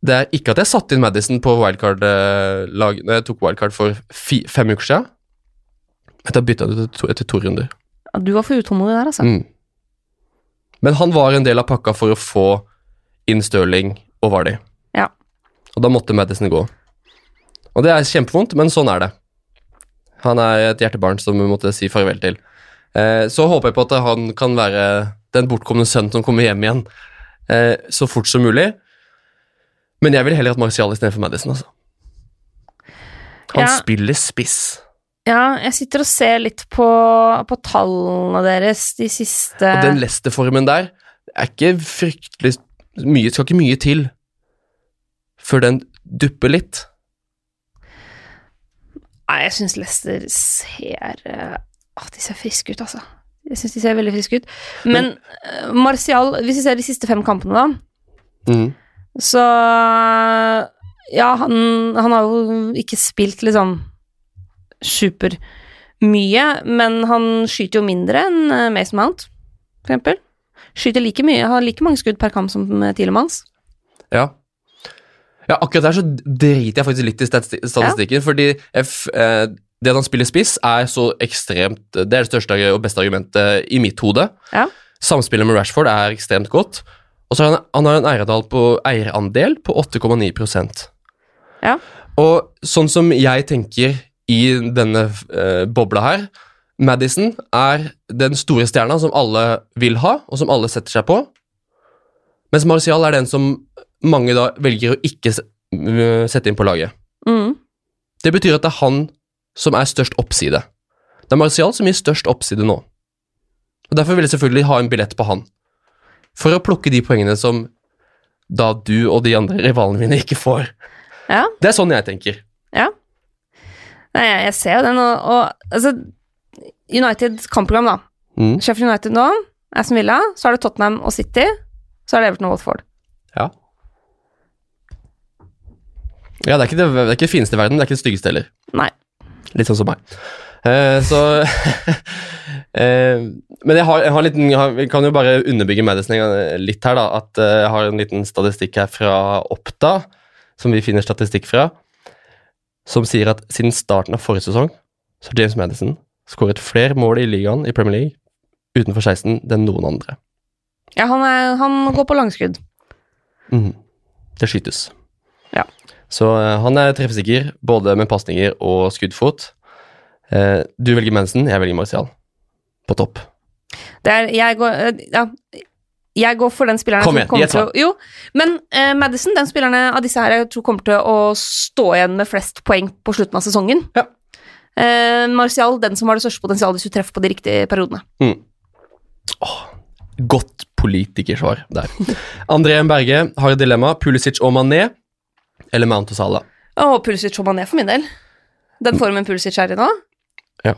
Det er ikke at jeg satte inn Madison på wildcard-lag Når jeg tok wildcard for fi, fem uker siden. Etter å ha bytta det to, etter to runder. Ja, Du var for utålmodig der, altså. Mm. Men han var en del av pakka for å få inn Stirling og Vardy. Ja. Og da måtte Madison gå. Og det er kjempevondt, men sånn er det. Han er et hjertebarn som vi måtte si farvel til. Eh, så håper jeg på at han kan være den bortkomne sønnen som kommer hjem igjen eh, så fort som mulig. Men jeg vil heller hatt Martial istedenfor Madison, altså. Han Ja. spiller spiss. Ja, jeg sitter og ser litt på, på tallene deres de siste Og den Leicester-formen der er ikke fryktelig mye, skal ikke mye til før den dupper litt. Nei, jeg syns Leicester ser Å, de ser friske ut, altså. Jeg syns de ser veldig friske ut. Men, Men Martial, hvis vi ser de siste fem kampene, da, Mm. Så Ja, han, han har jo ikke spilt liksom supermye, men han skyter jo mindre enn eh, Mason Mount, for eksempel. Skyter like mye, har like mange skudd per kamp som Tilemanns. Tielemanns. Ja. ja, akkurat der så driter jeg faktisk litt i statistikken, statistikken, fordi F, eh, det at han spiller spiss, er så ekstremt Det er det største og beste argumentet i mitt hode. Ja. Samspillet med Rashford er ekstremt godt. Og så har han, han har en eierandel på, eierandel på 8,9 Ja. Og sånn som jeg tenker i denne eh, bobla her Madison er den store stjerna som alle vil ha, og som alle setter seg på. Mens Martial er den som mange da velger å ikke øh, sette inn på laget. Mm. Det betyr at det er han som er størst oppside. Det er Martial som gir størst oppside nå. Og Derfor vil jeg selvfølgelig ha en billett på han. For å plukke de poengene som da du og de andre rivalene mine ikke får. Ja. Det er sånn jeg tenker. Ja. Nei, jeg, ser jo den, og, og altså Uniteds kampprogram, da. Mm. Sheffield United nå, Aston Villa, så er det Tottenham og City, så er det Everton og Watford. Ja. Ja, det er, ikke det, det er ikke det fineste i verden, det er ikke det styggeste heller. Nei. Litt sånn som meg. Uh, så eh, Men jeg har, jeg har en liten, jeg har, vi kan jo bare underbygge Madison litt her, da. At eh, jeg har en liten statistikk her fra Oppda, som vi finner statistikk fra, som sier at siden starten av forrige sesong så har James Madison skåret flere mål i ligaen i Premier League utenfor 16 enn noen andre. Ja, han, er, han går på langskudd. Mm. Det skytes. Ja. Så uh, han er treffsikker, både med pasninger og skuddfot. Uh, du velger Manson, jeg velger Martial. På topp. Er, jeg går eh, Ja. Jeg går for den spilleren Kom igjen, gjett til Jo, men uh, Madison, den spilleren av disse her jeg tror kommer til å stå igjen med flest poeng på slutten av sesongen. Ja. Uh, Martial, den som har det største potensialet hvis du treffer på de riktige periodene. Godt politikersvar der. André M. Berge har et dilemma. Pulisic og Mané eller Mount og Salah? Oh, Pulisic og Mané for min del. Den formen Pulisic er i nå. Jeg,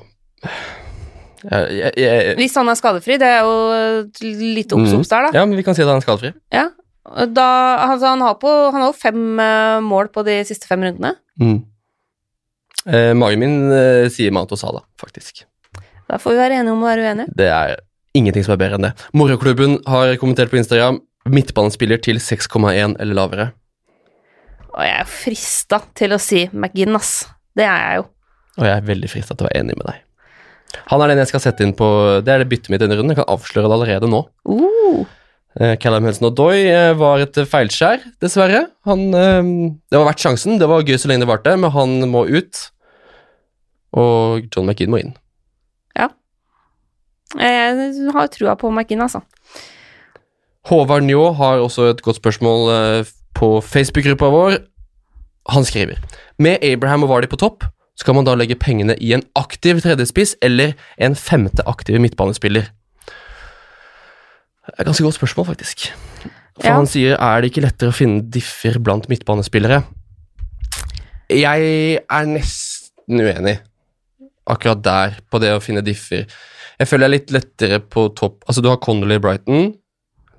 jeg, jeg, Hvis han er skadefri, det er jo litt obs-obs der, da. ja, men vi kan si at han er skadefri. Ja. Da, altså, han har på Han har jo fem eh, mål på de siste fem rundene. Mm. Eh, magen min eh, sier Mato Sala, faktisk. Da får vi være enige om å være uenige. Det er ingenting som er bedre enn det. Moroklubben har kommentert på Instagram midtbanespiller til 6,1 eller lavere. Og jeg er frista til å si McGinn, ass. Det er jeg jo. Og jeg er veldig frista til å være enig med deg. Han er den jeg skal sette inn på Det er det byttet mitt denne runden. Jeg kan avsløre det allerede nå. Uh. Eh, Callum Helsen Odoi eh, var et feilskjær, dessverre. Han, eh, det var verdt sjansen. Det var gøy så lenge det varte, men han må ut. Og John McInn må inn. Ja. Jeg har trua på McInn, altså. Håvard Njå har også et godt spørsmål eh, på Facebook-gruppa vår. Han skriver Med Abraham og Vardy på topp, skal man da legge pengene i en aktiv tredjespiss eller en femte aktiv midtbanespiller? Det er et ganske godt spørsmål, faktisk. For Ja. han sier er det ikke lettere å finne differ blant midtbanespillere? Jeg er nesten uenig akkurat der, på det å finne differ. Jeg føler det er litt lettere på topp Altså, du har Connolly Brighton,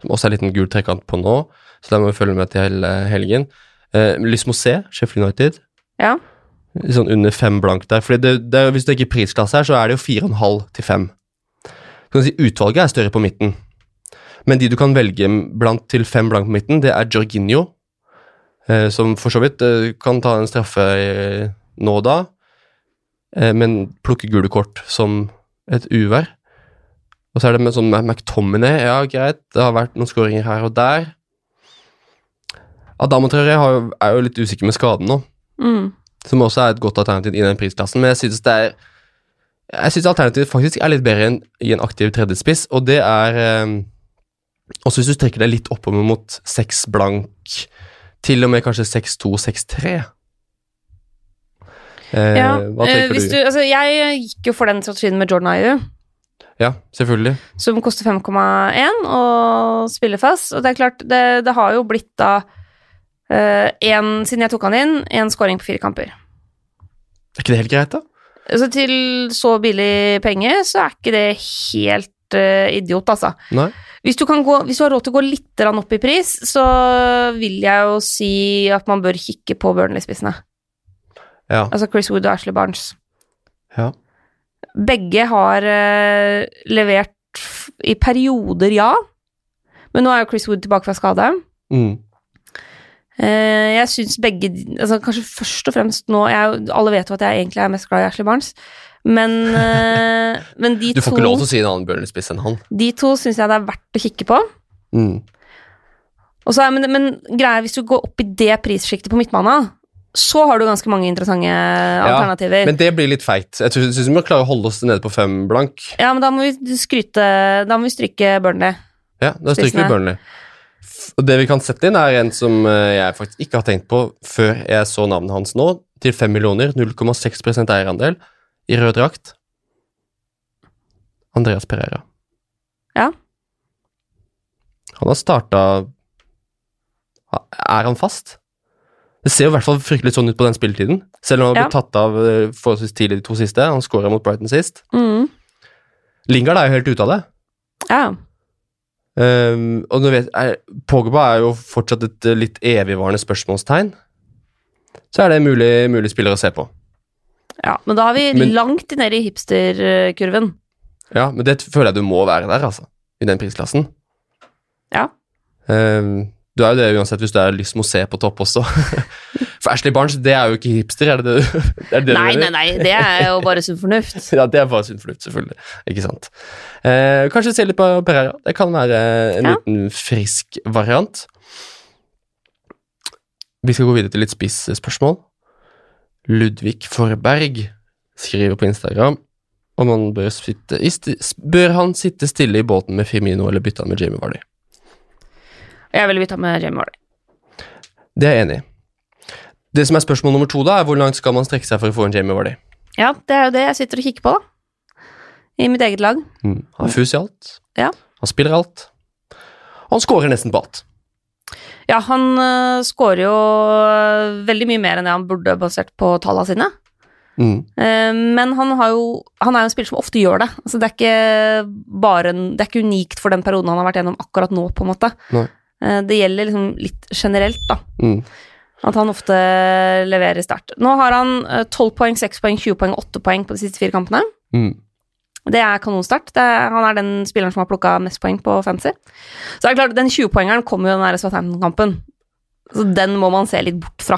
som også er en liten gul trekant på nå, så der må vi følge med til hele helgen. Uh, Lysmosé, Sheffield United, Ja. Sånn under fem blank der. Fordi det, det, hvis det ikke er prisklasse her, så er det jo fire og en halv til fem. Så kan du si Utvalget er større på midten. Men de du kan velge blant til fem blank på midten, det er Jorginho, eh, som for så vidt eh, kan ta en straffe eh, nå og da, eh, men plukke gule kort som et uvær. Og så er det med sånn McTominay, ja greit, det har vært noen skåringer her og der. Adamo Traoré er jo litt usikker med skaden nå, Mm. Som også er et godt alternativ i den prisklassen, men jeg synes det er jeg synes alternativet faktisk er litt bedre enn i en aktiv tredjespiss, og det er eh, Også hvis du trekker deg litt oppover mot seks blank, til og med kanskje 6-2, 6-3. Eh, Ja, hva eh, tenker hvis du? du Altså, jeg gikk jo for den strategien med Jordan Ayew, Ja, selvfølgelig. som koster 5,1 og spiller fast. Og det er klart, det, det har jo blitt da eh, en, siden jeg tok han inn, én scoring på fire kamper. Er ikke det helt greit, da? Så til så billig penge, så er ikke det helt uh, idiot, altså. Nei? Hvis du, kan gå, hvis du har råd til å gå litt opp i pris, så vil jeg jo si at man bør kikke på Burnley-spissene. Ja. Altså Chris Wood og Ashley Barnes. ja. Begge har uh, levert i perioder, ja. Men nå er jo Chris Wood tilbake fra skade. Mm. Eh, jeg syns begge altså Kanskje først og fremst nå jeg, Alle vet jo at jeg egentlig er mest glad i Ashley Barnes, men, eh, men de Du får to, ikke lov til å si en annen Burnley-spiss enn han. de to syns jeg det er verdt å kikke på. Mm. Så men, men greia hvis du går opp i det prissjiktet på midtbane, så har du ganske mange interessante alternativer. Men det blir litt feigt. Jeg syns vi må klare å holde oss nede på fem blank. ja, men da må vi skryte Da må vi stryke Burnley. Ja, da stryker vi Spissene. Burnley. Og det vi kan sette inn, er en som eh, jeg faktisk ikke har tenkt på før jeg så navnet hans nå, til 5 millioner, 0,6% eierandel, i rød drakt. Andreas Pereira. Ja. Han har starta Er han fast? Det ser jo i hvert fall fryktelig sånn ut på den spilletiden. Selv om han har blitt tatt av eh, forholdsvis tidlig de to siste. Han skåra mot Brighton sist. Mm. Lingard er jo helt ute av det. Ja. Um, og du vet, er, Pogba er jo fortsatt et eh, litt evigvarende spørsmålstegn. Så er det mulig, mulig spiller å se på. ja. Men da er vi Men- langt nede i hipsterkurven. Ja, Men det føler jeg du må være der, altså. I den prisklassen. Ja. Um, du er jo det uansett hvis du er se på topp også. For Ashley Barnes, det er jo ikke hipster, er det det, er det, det Nei, nei, nei, det er jo bare sunn fornuft. Ja, det er bare sunn fornuft, selvfølgelig. Ikke sant. Eh, kanskje se litt på Pereira. Det kan være en Ja. liten frisk variant. Vi skal gå videre til litt spissspørsmål. Ludvig Forberg skriver på Instagram om han bør, sitte, bør han sitte stille i båten med Firmino eller bytte han med Jamie Vardy. Jeg ville bytta med Jamie Vardy. Det er jeg enig i. Det som er spørsmål nummer to, da, er hvor langt skal man strekke seg for å få en Jamie Vardy? Ja, det er jo det jeg sitter og kikker på, da. I mitt eget lag. Mm. Han er fus i alt. Ja. Han spiller alt. Han scorer nesten på alt. Ja, han uh, scorer jo øh, veldig mye mer enn det han burde, basert på tallene sine. Mm. Uh, men han, har jo, han er jo en spiller som ofte gjør det. Altså, det, er ikke bare en, det er ikke unikt for den perioden han har vært gjennom akkurat nå, på en måte. Eh, det gjelder liksom litt generelt, da. Mm. At han ofte leverer sterkt. Nå har han eh, 12 poeng, 6 poeng, 20 poeng, 8 poeng på de siste fire kampene. Mm. Det er. Det er, han er den spilleren som har plukka mest poeng på fancy. Så det er klart, den 20-poengeren kommer jo i den nære Southampton-kampen. Så den må man se litt bort fra.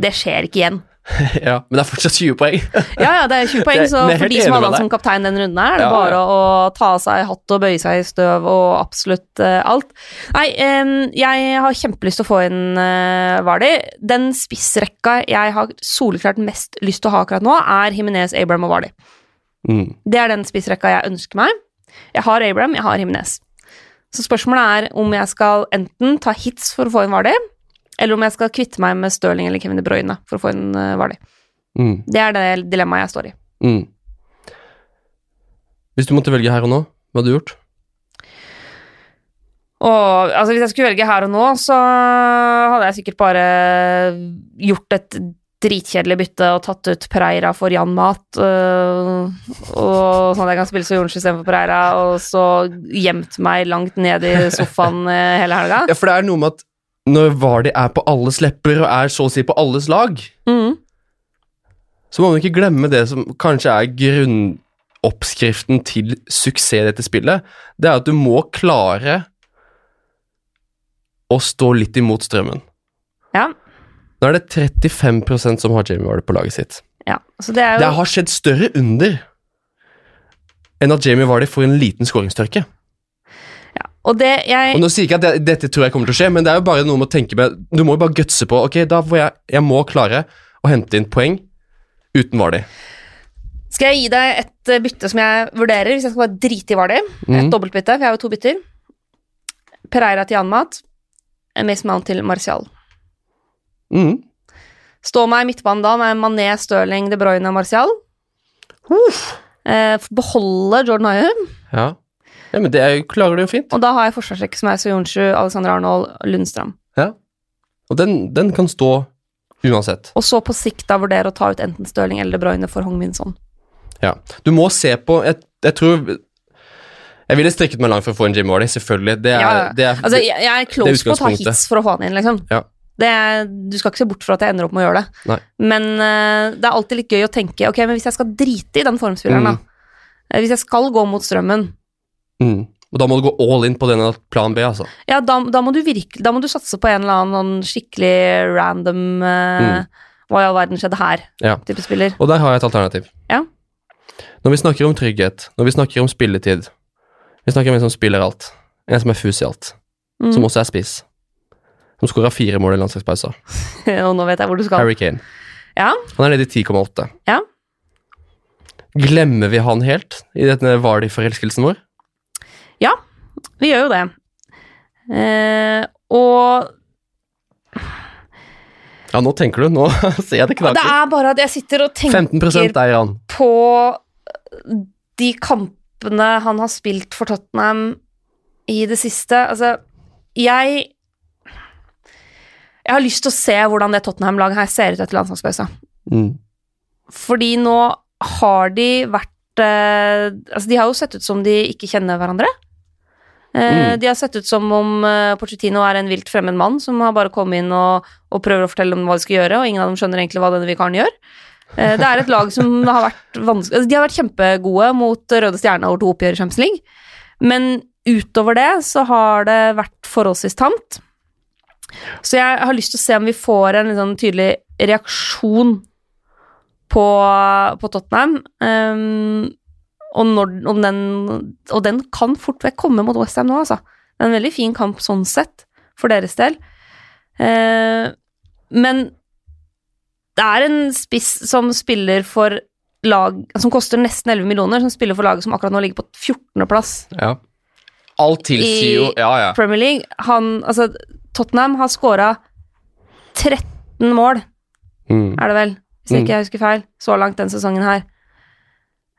Det skjer ikke igjen. ja, men det er fortsatt 20 poeng. Ja, ja, det er 20 poeng, så for de som hadde han som kaptein den runden her, er det Ja, bare ja. å ta av seg hatt og bøye seg i støv og absolutt uh, alt. Nei, um, jeg har kjempelyst til å få inn uh, Vardy. Den spissrekka jeg har soleklart mest lyst til å ha akkurat nå, er Himinez, Abraham og Vardy. Mm. Det er den spissrekka jeg ønsker meg. Jeg har Abraham, jeg har Himinez. Så spørsmålet er om jeg skal enten ta hits for å få inn Vardy, eller om jeg skal kvitte meg med Stirling eller Kevin De Bruyne for å få en uh, Vardy. Mm. Det er det dilemmaet jeg står i. Mm. Hvis du måtte velge her og nå, hva hadde du gjort? Og altså, hvis jeg skulle velge her og nå, så hadde jeg sikkert bare gjort et dritkjedelig bytte og tatt ut Pereira for Jan Mat, øh, og sånn at jeg kan spille Soyuncu istedenfor Pereira, og så gjemt meg langt ned i sofaen øh, hele helga. Ja, for det er noe med at når Vardy er på alles lepper og er så å si på alles lag, Mm. så må man ikke glemme det som kanskje er grunnoppskriften til suksess i dette spillet. Det er at du må klare å stå litt imot strømmen. Ja, Nå er det 35% som har Jamie Vardy på laget sitt. ja. Så det er Det har skjedd større under enn at Jamie Vardy får en liten skåringstørke. Og det jeg Og nå sier jeg ikke at det, dette tror jeg kommer til å skje, men det er jo bare noe med å tenke med Du må jo bare gutse på Ok, da får jeg Jeg må klare å hente inn poeng uten Vardi. Skal jeg gi deg et øh, bytte som jeg vurderer, hvis jeg skal bare drite i Vardy? Et Mhm. dobbeltbytte, for jeg har jo to bytter. Pereira til Jan Mat, Mason Mount til Martial. Mm. Stå meg i midtbanen da med Mané, Stirling, De Bruyne og Martial. Eh, beholde Jordan Ayew, Ja. Ja, men det er, klarer du jo fint. og da har jeg forsvarsrekke som er Soyuncu, Alexander Arnold, Lundstrøm. Ja. Og den, den kan stå uansett. Og så på sikt da vurdere å ta ut enten Stirling eller De Bruyne for Hong Minson. Ja. Du må se på Jeg, jeg tror Jeg ville strikket meg langt for å få en Jim Vardy, selvfølgelig. Det er, Ja, det er, Altså, jeg, jeg er close på å ta hits for å få han inn, liksom. Ja. Det er, du skal ikke se bort fra at jeg ender opp med å gjøre det. Nei. Men uh, det er alltid litt gøy å tenke Ok, men hvis jeg skal drite i den formspilleren, Mm. da. Eh, Hvis jeg skal gå mot strømmen, mm. Og da må du gå all in på denne plan B, altså. Ja, da, da, må du virkelig, da må du satse på en eller annen sånn skikkelig random eh, Hva i all verden skjedde her? Mm. Ja. type spiller. Og der har jeg et alternativ. Ja. Når vi snakker om trygghet, når vi snakker om spilletid Vi snakker om en som spiller alt. En som er fus i alt. Mm. Som også er spiss. Som skåra fire mål i landslagspausa. Og nå vet jeg hvor du skal. Harry Kane. Ja, Han er nede i 10,8. ja. Glemmer vi han helt i denne Vardy-forelskelsen vår? Ja, vi gjør jo det. Eh, og Ja, nå tenker du. Nå ser jeg det det er bare at jeg sitter og tenker 15 på de kampene han har spilt for Tottenham i det siste. Altså, jeg Jeg har lyst til å se hvordan det Tottenham-laget her ser ut etter landslagspausa. Mm. Fordi nå har de vært eh, Altså, de har jo sett ut som de ikke kjenner hverandre. Eh, Mm. De har sett ut som om eh, er en vilt fremmed mann som har bare kommet inn og, og prøver å fortelle dem hva de skal gjøre, og ingen av dem skjønner egentlig hva denne vikaren gjør. Eh, det er et lag som har vært vanskelig altså, De har vært kjempegode mot Røde Stjerne over to oppgjør i Champions League, men utover det så har det vært forholdsvis tamt. Så jeg har lyst til å se om vi får en sånn tydelig reaksjon på, på Tottenham. Ehm, og, når, og, den, og den kan fort vekk komme mot Westham nå, altså. Det er en veldig fin kamp sånn sett, for deres del. Eh, men det er en spiss som spiller for lag Som koster nesten 11 millioner, som spiller for laget som akkurat nå ligger på 14.-plass Ja. Alt tilsier jo Ja, ja. Premier League. Han, altså, Tottenham har scora 13 mål, Mm. er det vel? Hvis jeg ikke husker feil. Så langt den sesongen her.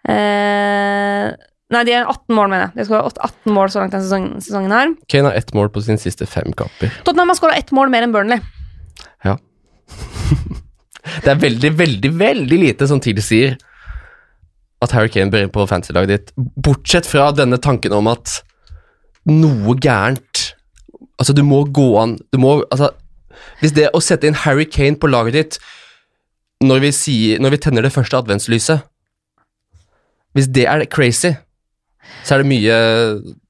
Eh, nei, de er 18 mål, mener jeg. De har skåra 18 mål så langt den sesongen, sesongen her. Kane har ett mål på sine siste fem kamper. Tottenham har skåra ett mål mer enn Burnley. Ja. det er veldig, veldig, veldig lite som tilsier at Harry Kane bør inn på fantasy-laget ditt, bortsett fra denne tanken om at noe gærent Altså, du må gå an Du må Altså, hvis det å sette inn Harry Kane på laget ditt når vi, sier, når vi tenner det første adventslyset Hvis det er crazy, så er det mye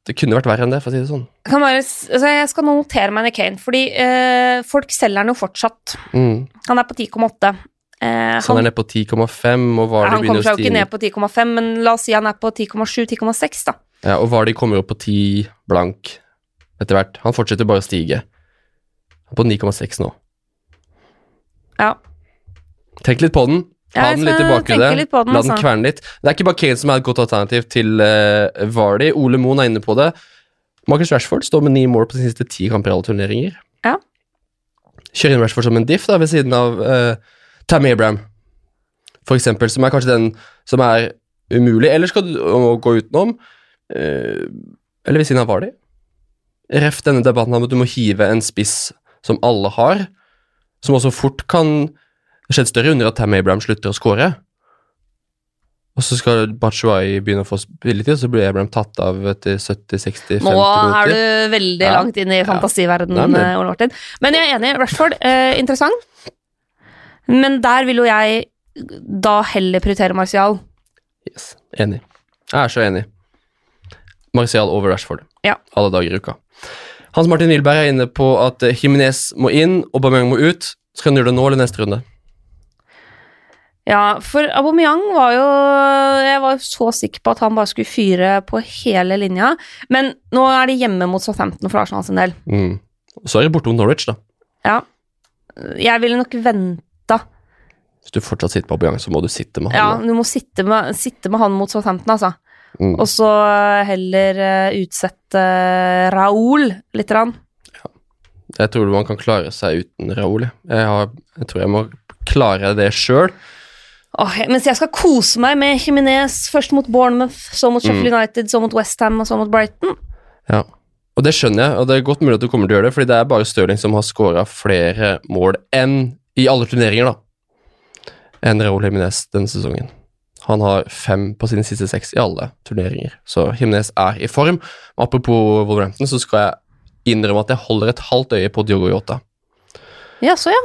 Det kunne vært verre enn det, for å si det sånn. Bare, altså jeg skal nå notere meg Kane, fordi eh, folk selger han jo fortsatt. Mm. Han er på 10,8. Eh, Så han er nede på 10,5, og Vardy han kommer begynner å seg jo ikke ned på 10,5, men la oss si han er på 10,7-10,6, da. Ja, og Vardy kommer opp på 10 blank etter hvert. Han fortsetter bare å stige. Han er på 9,6 nå. Ja. Tenk litt på den. Ha den litt i bakhodet. tenke litt på den, La den altså. kverne litt. Det er ikke bare Kane som er et godt alternativ til uh, Vardy. Ole Moen er inne på det. Marcus Rashford står med ni mål på de siste ti kamper i alle turneringer. Ja. Kjører inn Rashford som en diff da, ved siden av uh, Tammy Abraham, for eksempel, som er kanskje den som er umulig. Eller skal du gå utenom? uh, eller ved siden av Vardy? Ref denne debatten om at du må hive en spiss som alle har, som også fort kan Det skjedde større under at Tam Abraham slutter å score. Og så skal Batshuayi begynne å få spilletid, så blir Abraham tatt av etter 70-60-50 minutter. Nå er du veldig Ja. langt inn i fantasiverdenen, ja. eh, Ole Martin. Men jeg er enig. Rashford, eh, interessant. Men der vil jo jeg da heller prioritere Martial. Yes, Enig. Jeg er så enig. Martial over Rashford. Ja. Alle dager i uka. Hans Martin Wilberg er inne på at Jimenez må inn, og Bameng må ut. Skal han gjøre det nå eller neste runde? Ja, for Aubameyang var jo Jeg var så sikker på at han bare skulle fyre på hele linja. Men nå er de hjemme mot Southampton for Arsenal sin del. Mm. Så er det borte mot Norwich, da. Ja. Jeg ville nok venta. Hvis du fortsatt sitter på Aubameyang, så må du sitte med Ja, han. da. du må sitte med, sitte med han mot Southampton, altså. Mm. Og så heller eh, utsette Raoul litt. Ja. Jeg tror man kan klare seg uten Raoul. Jeg, har, jeg tror jeg må klare det sjøl. Åh, mens jeg skal kose meg med Jiminez først mot Bournemouth, så mot Sheffield United, så mot Westham og så mot Brighton. Ja. Og det skjønner jeg, og det er godt mulig at du kommer til å gjøre det, fordi det er bare Stirling som har skåra flere mål enn i alle turneringer, da. Enn Raúl Jiminez denne sesongen. Han har fem på sine siste seks i alle turneringer, så Jiminez er i form. Apropos Wolverhampton, så skal jeg innrømme at jeg holder et halvt øye på Diogo Yota. Ja, så ja.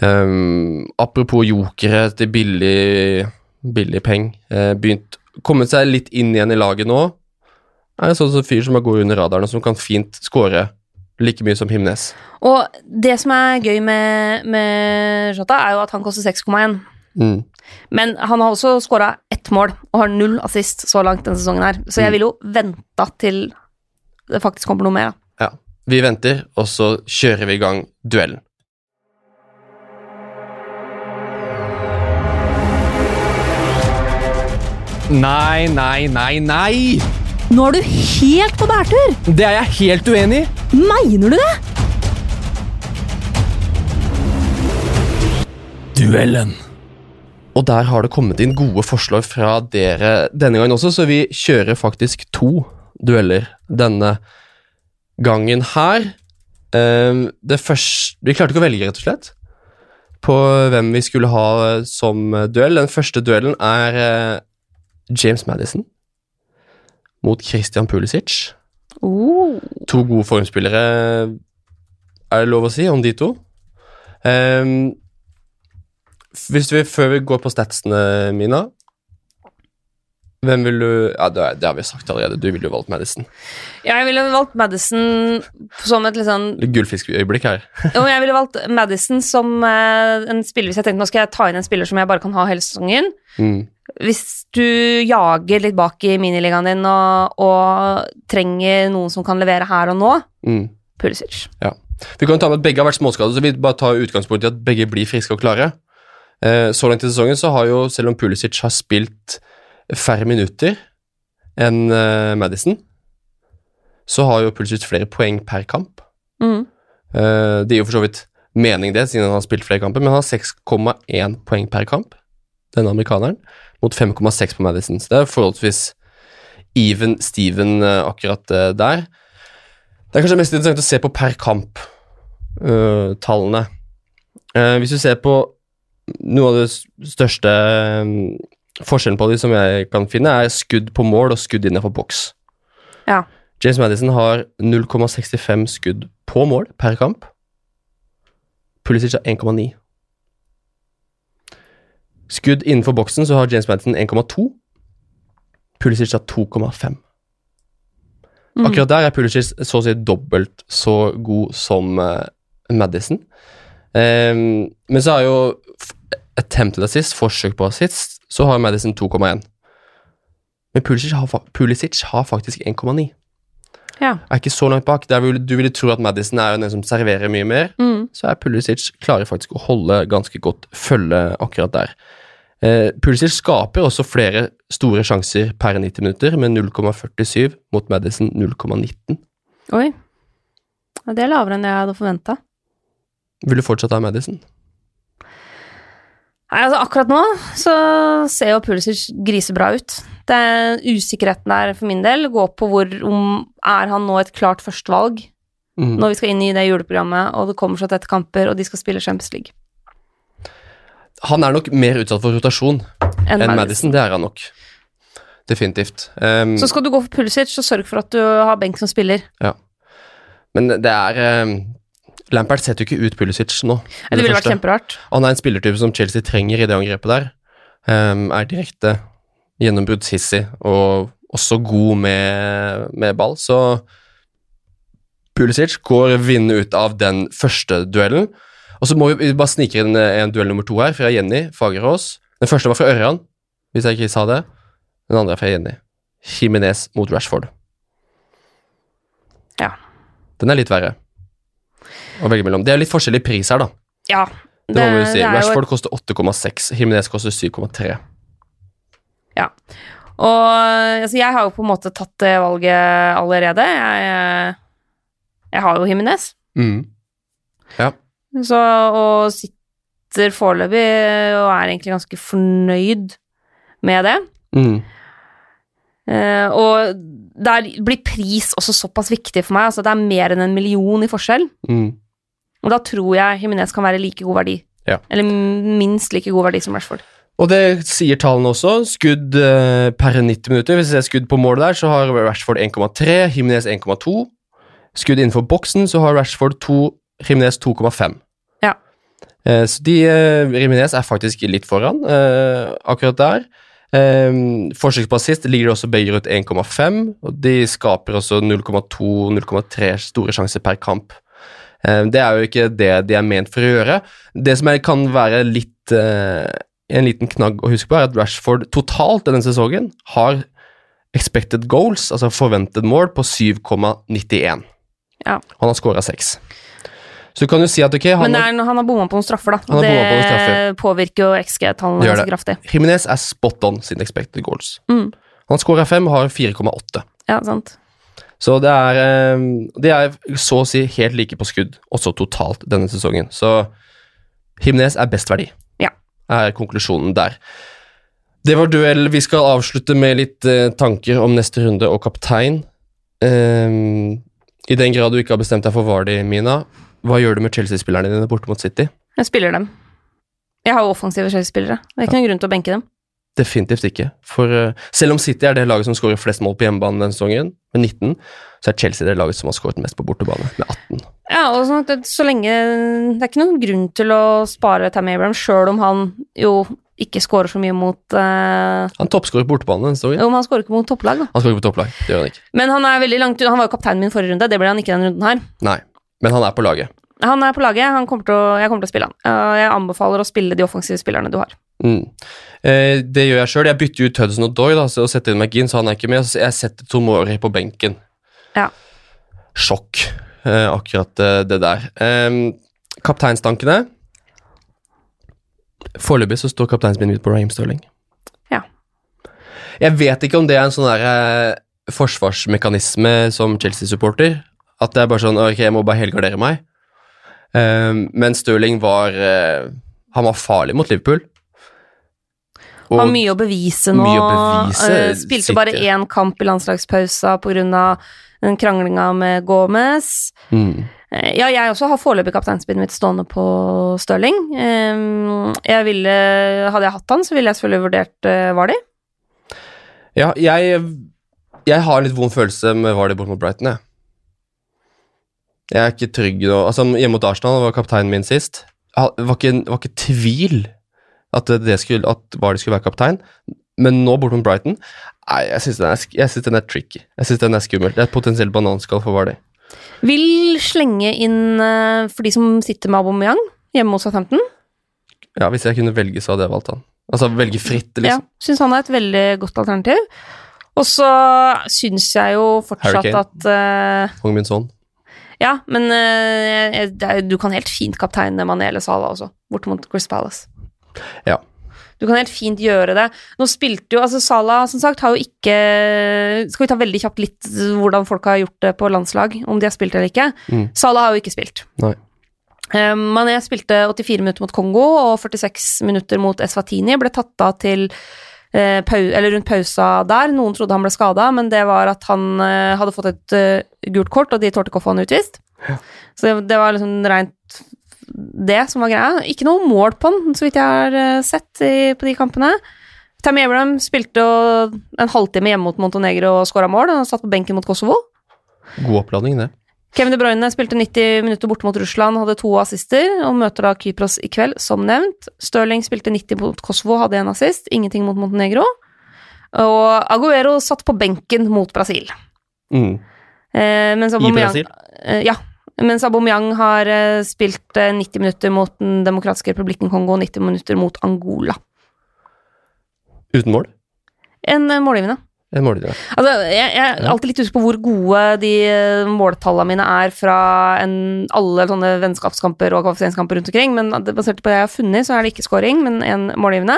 Um, apropos jokere til billig, billig peng. Uh, begynt Kommet seg litt inn igjen i laget nå. Er en sånn som fyr som er god under radaren, og som kan fint score like mye som Himnes. Og det som er gøy med, med Jota, er jo at han koster 6,1. Mm. Men han har også skåra ett mål og har null assist så langt denne sesongen her. Så jeg vil ville jo venta til det faktisk kommer noe mer. da. Ja. Vi venter, og så kjører vi i gang duellen. Nei, nei, nei, nei! Nå er du helt på bærtur! Det er jeg helt uenig i! Mener du det? Duellen. Og der har det kommet inn gode forslag fra dere denne gangen også, så vi kjører faktisk to dueller denne gangen her. Ehm, det første Vi klarte ikke å velge, rett og slett, på hvem vi skulle ha som duell. Den første duellen er eh, James Madison mot Christian Pulisic. Oh. To gode formspillere, er det lov å si, om de to. Um, hvis vi, før vi går på statsene, Mina Hvem vil du Ja, det, det har vi sagt allerede. Du ville jo valgt Madison. Ja, Jeg ville valgt Madison som et litt sånn Litt Gullfiskøyeblikk her. Jo, jeg ville valgt Madison som eh, en spiller hvis jeg tenkte nå skal jeg ta inn en spiller som jeg bare kan ha hele sesongen. Mm. Hvis du jager litt bak i miniligaen din og, og trenger noen som kan levere her og nå, Mm. Pulisic. Ja. Vi kan ta med at begge har vært småskadet, så vi bare tar utgangspunkt i at begge blir friske og klare. Eh, så langt i sesongen så har jo, selv om Pulisic har spilt færre minutter enn eh, Madison, så har jo Pulisic flere poeng per kamp. Mm. Eh, det gir jo for så vidt mening det, siden han har spilt flere kamper, men han har 6,1 poeng per kamp, denne amerikaneren, mot 5,6 på Madison. Så det er forholdsvis even Steven eh, akkurat eh, der. Det er kanskje mest interessant å se på per kamp-tallene. hvis du ser på noe av det største um, forskjellen på de som jeg kan finne, er skudd på mål og skudd innenfor boks. Ja. James Madison har 0,65 skudd på mål per kamp. Pulisic har 1,9. Skudd innenfor boksen så har James Madison 1,2. Pulisic har 2,5. Mm. Akkurat der er Pulisic så å si dobbelt så god som uh, Madison. Um, men så har jo attempted assist, forsøk på assist, så har Madison 2,1. Men Pulisic har, Pulisic har faktisk 1,9. Ja. Er ikke så langt bak. Der du ville tro at Madison er den som serverer mye mer. Mm. Så er Pulisic klarer faktisk å holde ganske godt følge akkurat der. Eh, Pulisic skaper også flere store sjanser per 90 minutter, med 0,47 mot Madison 0,19. Oi. Ja, det er lavere enn jeg hadde forventa. Vil du fortsatt ha Madison? Nei, altså Akkurat nå så ser jo Pulisic grisebra ut. Det er Usikkerheten der for min del går på hvor om er han nå et klart førstevalg Mm. når vi skal inn i det juleprogrammet, og det kommer så tette kamper, og de skal spille Champions League. Han er nok mer utsatt for rotasjon Enn enn Madison. Madison. Det er han nok. Definitivt. Um, Så skal du gå for Pulisic, så sørg for at du har benk som spiller. Ja. men det er Lampard setter jo ikke ut Pulisic nå. Det, Det ville vært kjemperart. Han er en spillertype som Chelsea trenger i det angrepet der. Um, er direkte gjennombruddshissig og også god med, med ball, så Pulisic går vinnende ut av den første duellen. Og så må vi bare snike inn en duell nummer to her, fra Jenny Fagerås. Den første var fra Ørjan, hvis jeg ikke sa det. Den andre er fra Jenny. Jimenez mot Rashford. Ja. Den er litt verre å velge mellom. Det er litt forskjellig pris her, da. Ja. Det, må vi jo si. Rashford jo koster 8,6, Jimenez koster 7,3. Ja. Og altså, jeg har jo på en måte tatt det valget allerede. Jeg, jeg har jo Himinez, Mm. så og sitter foreløpig og er egentlig ganske fornøyd med det. Mm. Uh, og der blir pris også såpass viktig for meg. Altså, det er mer enn en million i forskjell. Mm. Og da tror jeg Jiminez kan være like god verdi. Ja. Eller minst like god verdi som Rashford. Og det sier tallene også. Skudd eh, per 90 minutter. Hvis vi ser skudd på målet der, så har Rashford 1,3, Jimenez 1,2. Skudd innenfor boksen, så har Rashford 2, Jimenez 2,5. Ja. Eh, så de eh, Jimenez er faktisk litt foran eh, akkurat der. Eh, Forsøk på assist ligger også begge rundt 1,5, og de skaper også 0,2-0,3 store sjanser per kamp. Eh, Det er jo ikke det de er ment for å gjøre. Det som er, kan være litt eh, en liten knagg å huske på, er at Rashford totalt denne sesongen har expected goals, altså forventet mål, på 7,91. Ja. Han har skåra seks. Så du kan jo si at ok, han Men er, han har bomma på noen straffer, da. Han har det på straffer. påvirker jo XG-tallene ganske kraftig. Jimenez er spot on sin expected goals. Mm. Han skåra fem, har 4,8. Ja, sant. Så det er, eh, de er så å si helt like på skudd, også totalt denne sesongen. Så Himnes er best verdi, Ja. er konklusjonen der. Det var duell. Vi skal avslutte med litt eh, tanker om neste runde og kaptein. Um, I den grad du ikke har bestemt deg for Vardi, Mina, hva gjør du med Chelsea-spillerne dine borte mot City? Jeg spiller dem. Jeg har jo offensive Chelsea-spillere. Det er ikke noen grunn til å benke dem. Definitivt ikke. For eh, selv om City er det laget som skårer flest mål på hjemmebane denne sesongen, med 19, så er Chelsea det laget som har skåret mest på bortebane, med 18. Ja, og sånn at det, så lenge Det er ikke noen grunn til å spare Tam Abraham, sjøl om han jo ikke skårer så mye mot uh, Han toppskårer på bortebane denne sesongen. Jo, men han skårer ikke mot topplag, da. Han skårer ikke på topplag, det gjør han ikke. Men han er veldig langt Han var jo kapteinen min forrige runde, det ble han ikke denne runden her. Nei, men han er på laget. Han er på laget, han kommer til å, jeg kommer til å spille han. Jeg anbefaler å spille de offensive spillerne du har. Mm. Eh, det gjør jeg sjøl. Jeg bytter ut Hudson og Doy da, så- og setter inn McGinn, så han er ikke med. Så jeg setter Tomori på benken. Ja. Sjokk. eh, akkurat eh, det der. Em, kapteinstankene Foreløpig så står kapteinsbindet mitt på Raheem Sterling. Ja. Jeg vet ikke om det er en sånn der eh, forsvarsmekanisme som Chelsea-supporter. At det er bare sånn Ok, jeg må bare helgardere meg. Em, men Stirling var eh, Han var farlig mot Liverpool. Og- Har mye å bevise nå. Å bevise, Eh, Spilte bare City. én kamp i landslagspausa pga. kranglinga med Gomez. mm. Eh, Ja, jeg også har foreløpig kapteinspinnet mitt stående på Stirling. Eh, Jeg ville, hadde jeg hatt han, så ville jeg selvfølgelig vurdert Vardy. Ja, jeg, jeg har en litt vond følelse med Vardi bort mot Brighton, jeg. Jeg er ikke trygg nå. Altså, hjemme mot Arsenal var kapteinen min sist. Det var ikke, var ikke tvil at, det skulle, at Vardy skulle være kaptein. Men nå bortom Brighton Nei, jeg syns den, den er tricky. Jeg synes den er skummel. Det er et potensielt bananskall for Vardy. Vil slenge inn eh, for de som sitter med Aubameyang hjemme hos Southampton. Ja, Hvis jeg kunne velge, så hadde jeg valgt han. Altså velge fritt, liksom. Ja, syns han er et veldig godt alternativ. Og så syns jeg jo fortsatt at uh, Hong Min Son. Ja, men uh, du kan helt fint kapteine Mané eller Salah også, bort mot Chris Palace. Ja. Du kan helt fint gjøre det. Nå spilte jo altså Salah, som sagt, har jo ikke Skal vi ta veldig kjapt litt hvordan folk har gjort det på landslag, om de har spilt eller ikke? Mm. Salah har jo ikke spilt. Nei. Um, Mané spilte 84 minutter mot Kongo og 46 minutter mot Eswatini. Ble tatt av til eller rundt pausa der. Noen trodde han ble skada, men det var at han eh, hadde fått et eh, gult kort, og de torde ikke å få han utvist. Så det, var liksom rent det som var greia. Ikke noe mål på han, så vidt jeg har eh, sett i, på de kampene. Tammy Abraham spilte en halvtime hjemme mot Montenegro og skåra mål. Han satt på benken mot Kosovo. God oppladning, det. Kevin De Bruyne spilte 90 minutter borte mot Russland, hadde to assister, og møter da Kypros i kveld, som nevnt. Stirling spilte 90 mot Kosovo, hadde en assist, ingenting mot Montenegro. Og Aguero satt på benken mot Brasil. Mm. Eh, I Brasil? Eh, ja. Mens Aubameyang har eh, spilt eh, 90 minutter mot Den demokratiske republikken Kongo og 90 minutter mot Angola. Uten mål? En eh, målgivende. En målgivende. Altså, jeg, jeg er alltid litt usikker på hvor gode de eh, måltallene mine er fra en, alle sånne vennskapskamper og kvalifiseringskamper rundt omkring, men basert på det jeg har funnet, så er det ikke scoring, men en målgivende.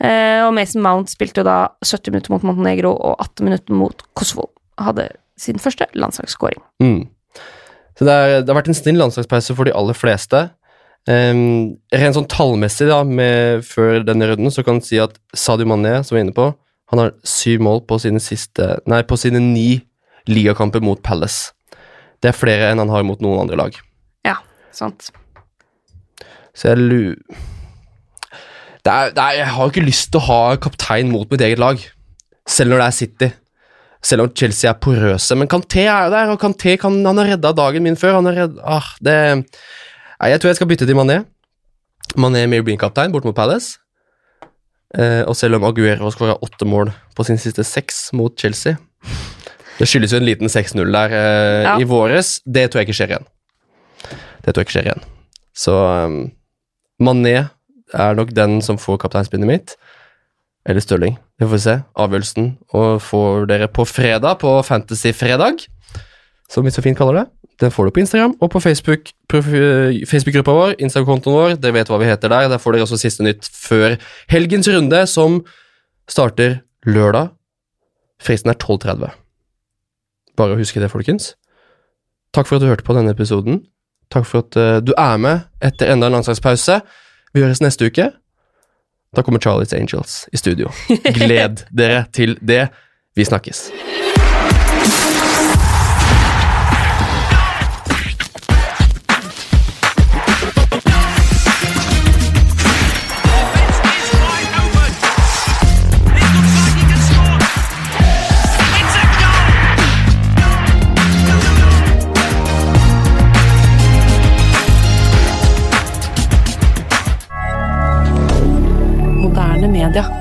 Eh, og Mason Mount spilte jo da 70 minutter mot Montenegro og 18 minutter mot Kosovo. Hadde sin første landslagsscoring. Mm. Så det, er, det har vært en snill landslagspause for de aller fleste. Um, rent sånn tallmessig, da, med, før denne runden, så kan en si at Sadio Mané, som vi er inne på, han har syv mål på sine, siste, nei, på sine ni ligakamper mot Palace. Det er flere enn han har mot noen andre lag. Ja, sant. Så jeg lurer Det er, det er, jeg har ikke lyst til å ha kaptein mot mitt eget lag, selv når det er City. Selv om Chelsea er porøse. Men Kanté er jo der, og Kanté kan, han har redda dagen min før. Han har redd, ah, det, nei, jeg tror jeg skal bytte til Mané. Mané med Green-kaptein bort mot Palace. Eh, og selv om Aguero har skåra åtte mål på sin siste seks mot Chelsea Det skyldes jo en liten 6-0 der eh, Ja. i våres. Det tror jeg ikke skjer igjen. Det tror jeg ikke skjer igjen. Så um, Mané er nok den som får kapteinspinnet mitt. Eller Stirling. Det får vi se. Avgjørelsen og får dere på fredag, på Fantasy-fredag, som vi så fint kaller det. Den får du på Instagram og på Facebook. profi- Facebook-gruppa vår, Instagram-kontoen vår. Dere vet hva vi heter der. Der får dere også siste nytt før helgens runde, som starter lørdag. Fristen er 12.30. Bare å huske det, folkens. Takk for at du hørte på denne episoden. Takk for at eh, du er med etter enda en landslagspause. Vi høres neste uke. Da kommer Charlie's Angels i studio. Gled dere til det. Vi snakkes. Calendar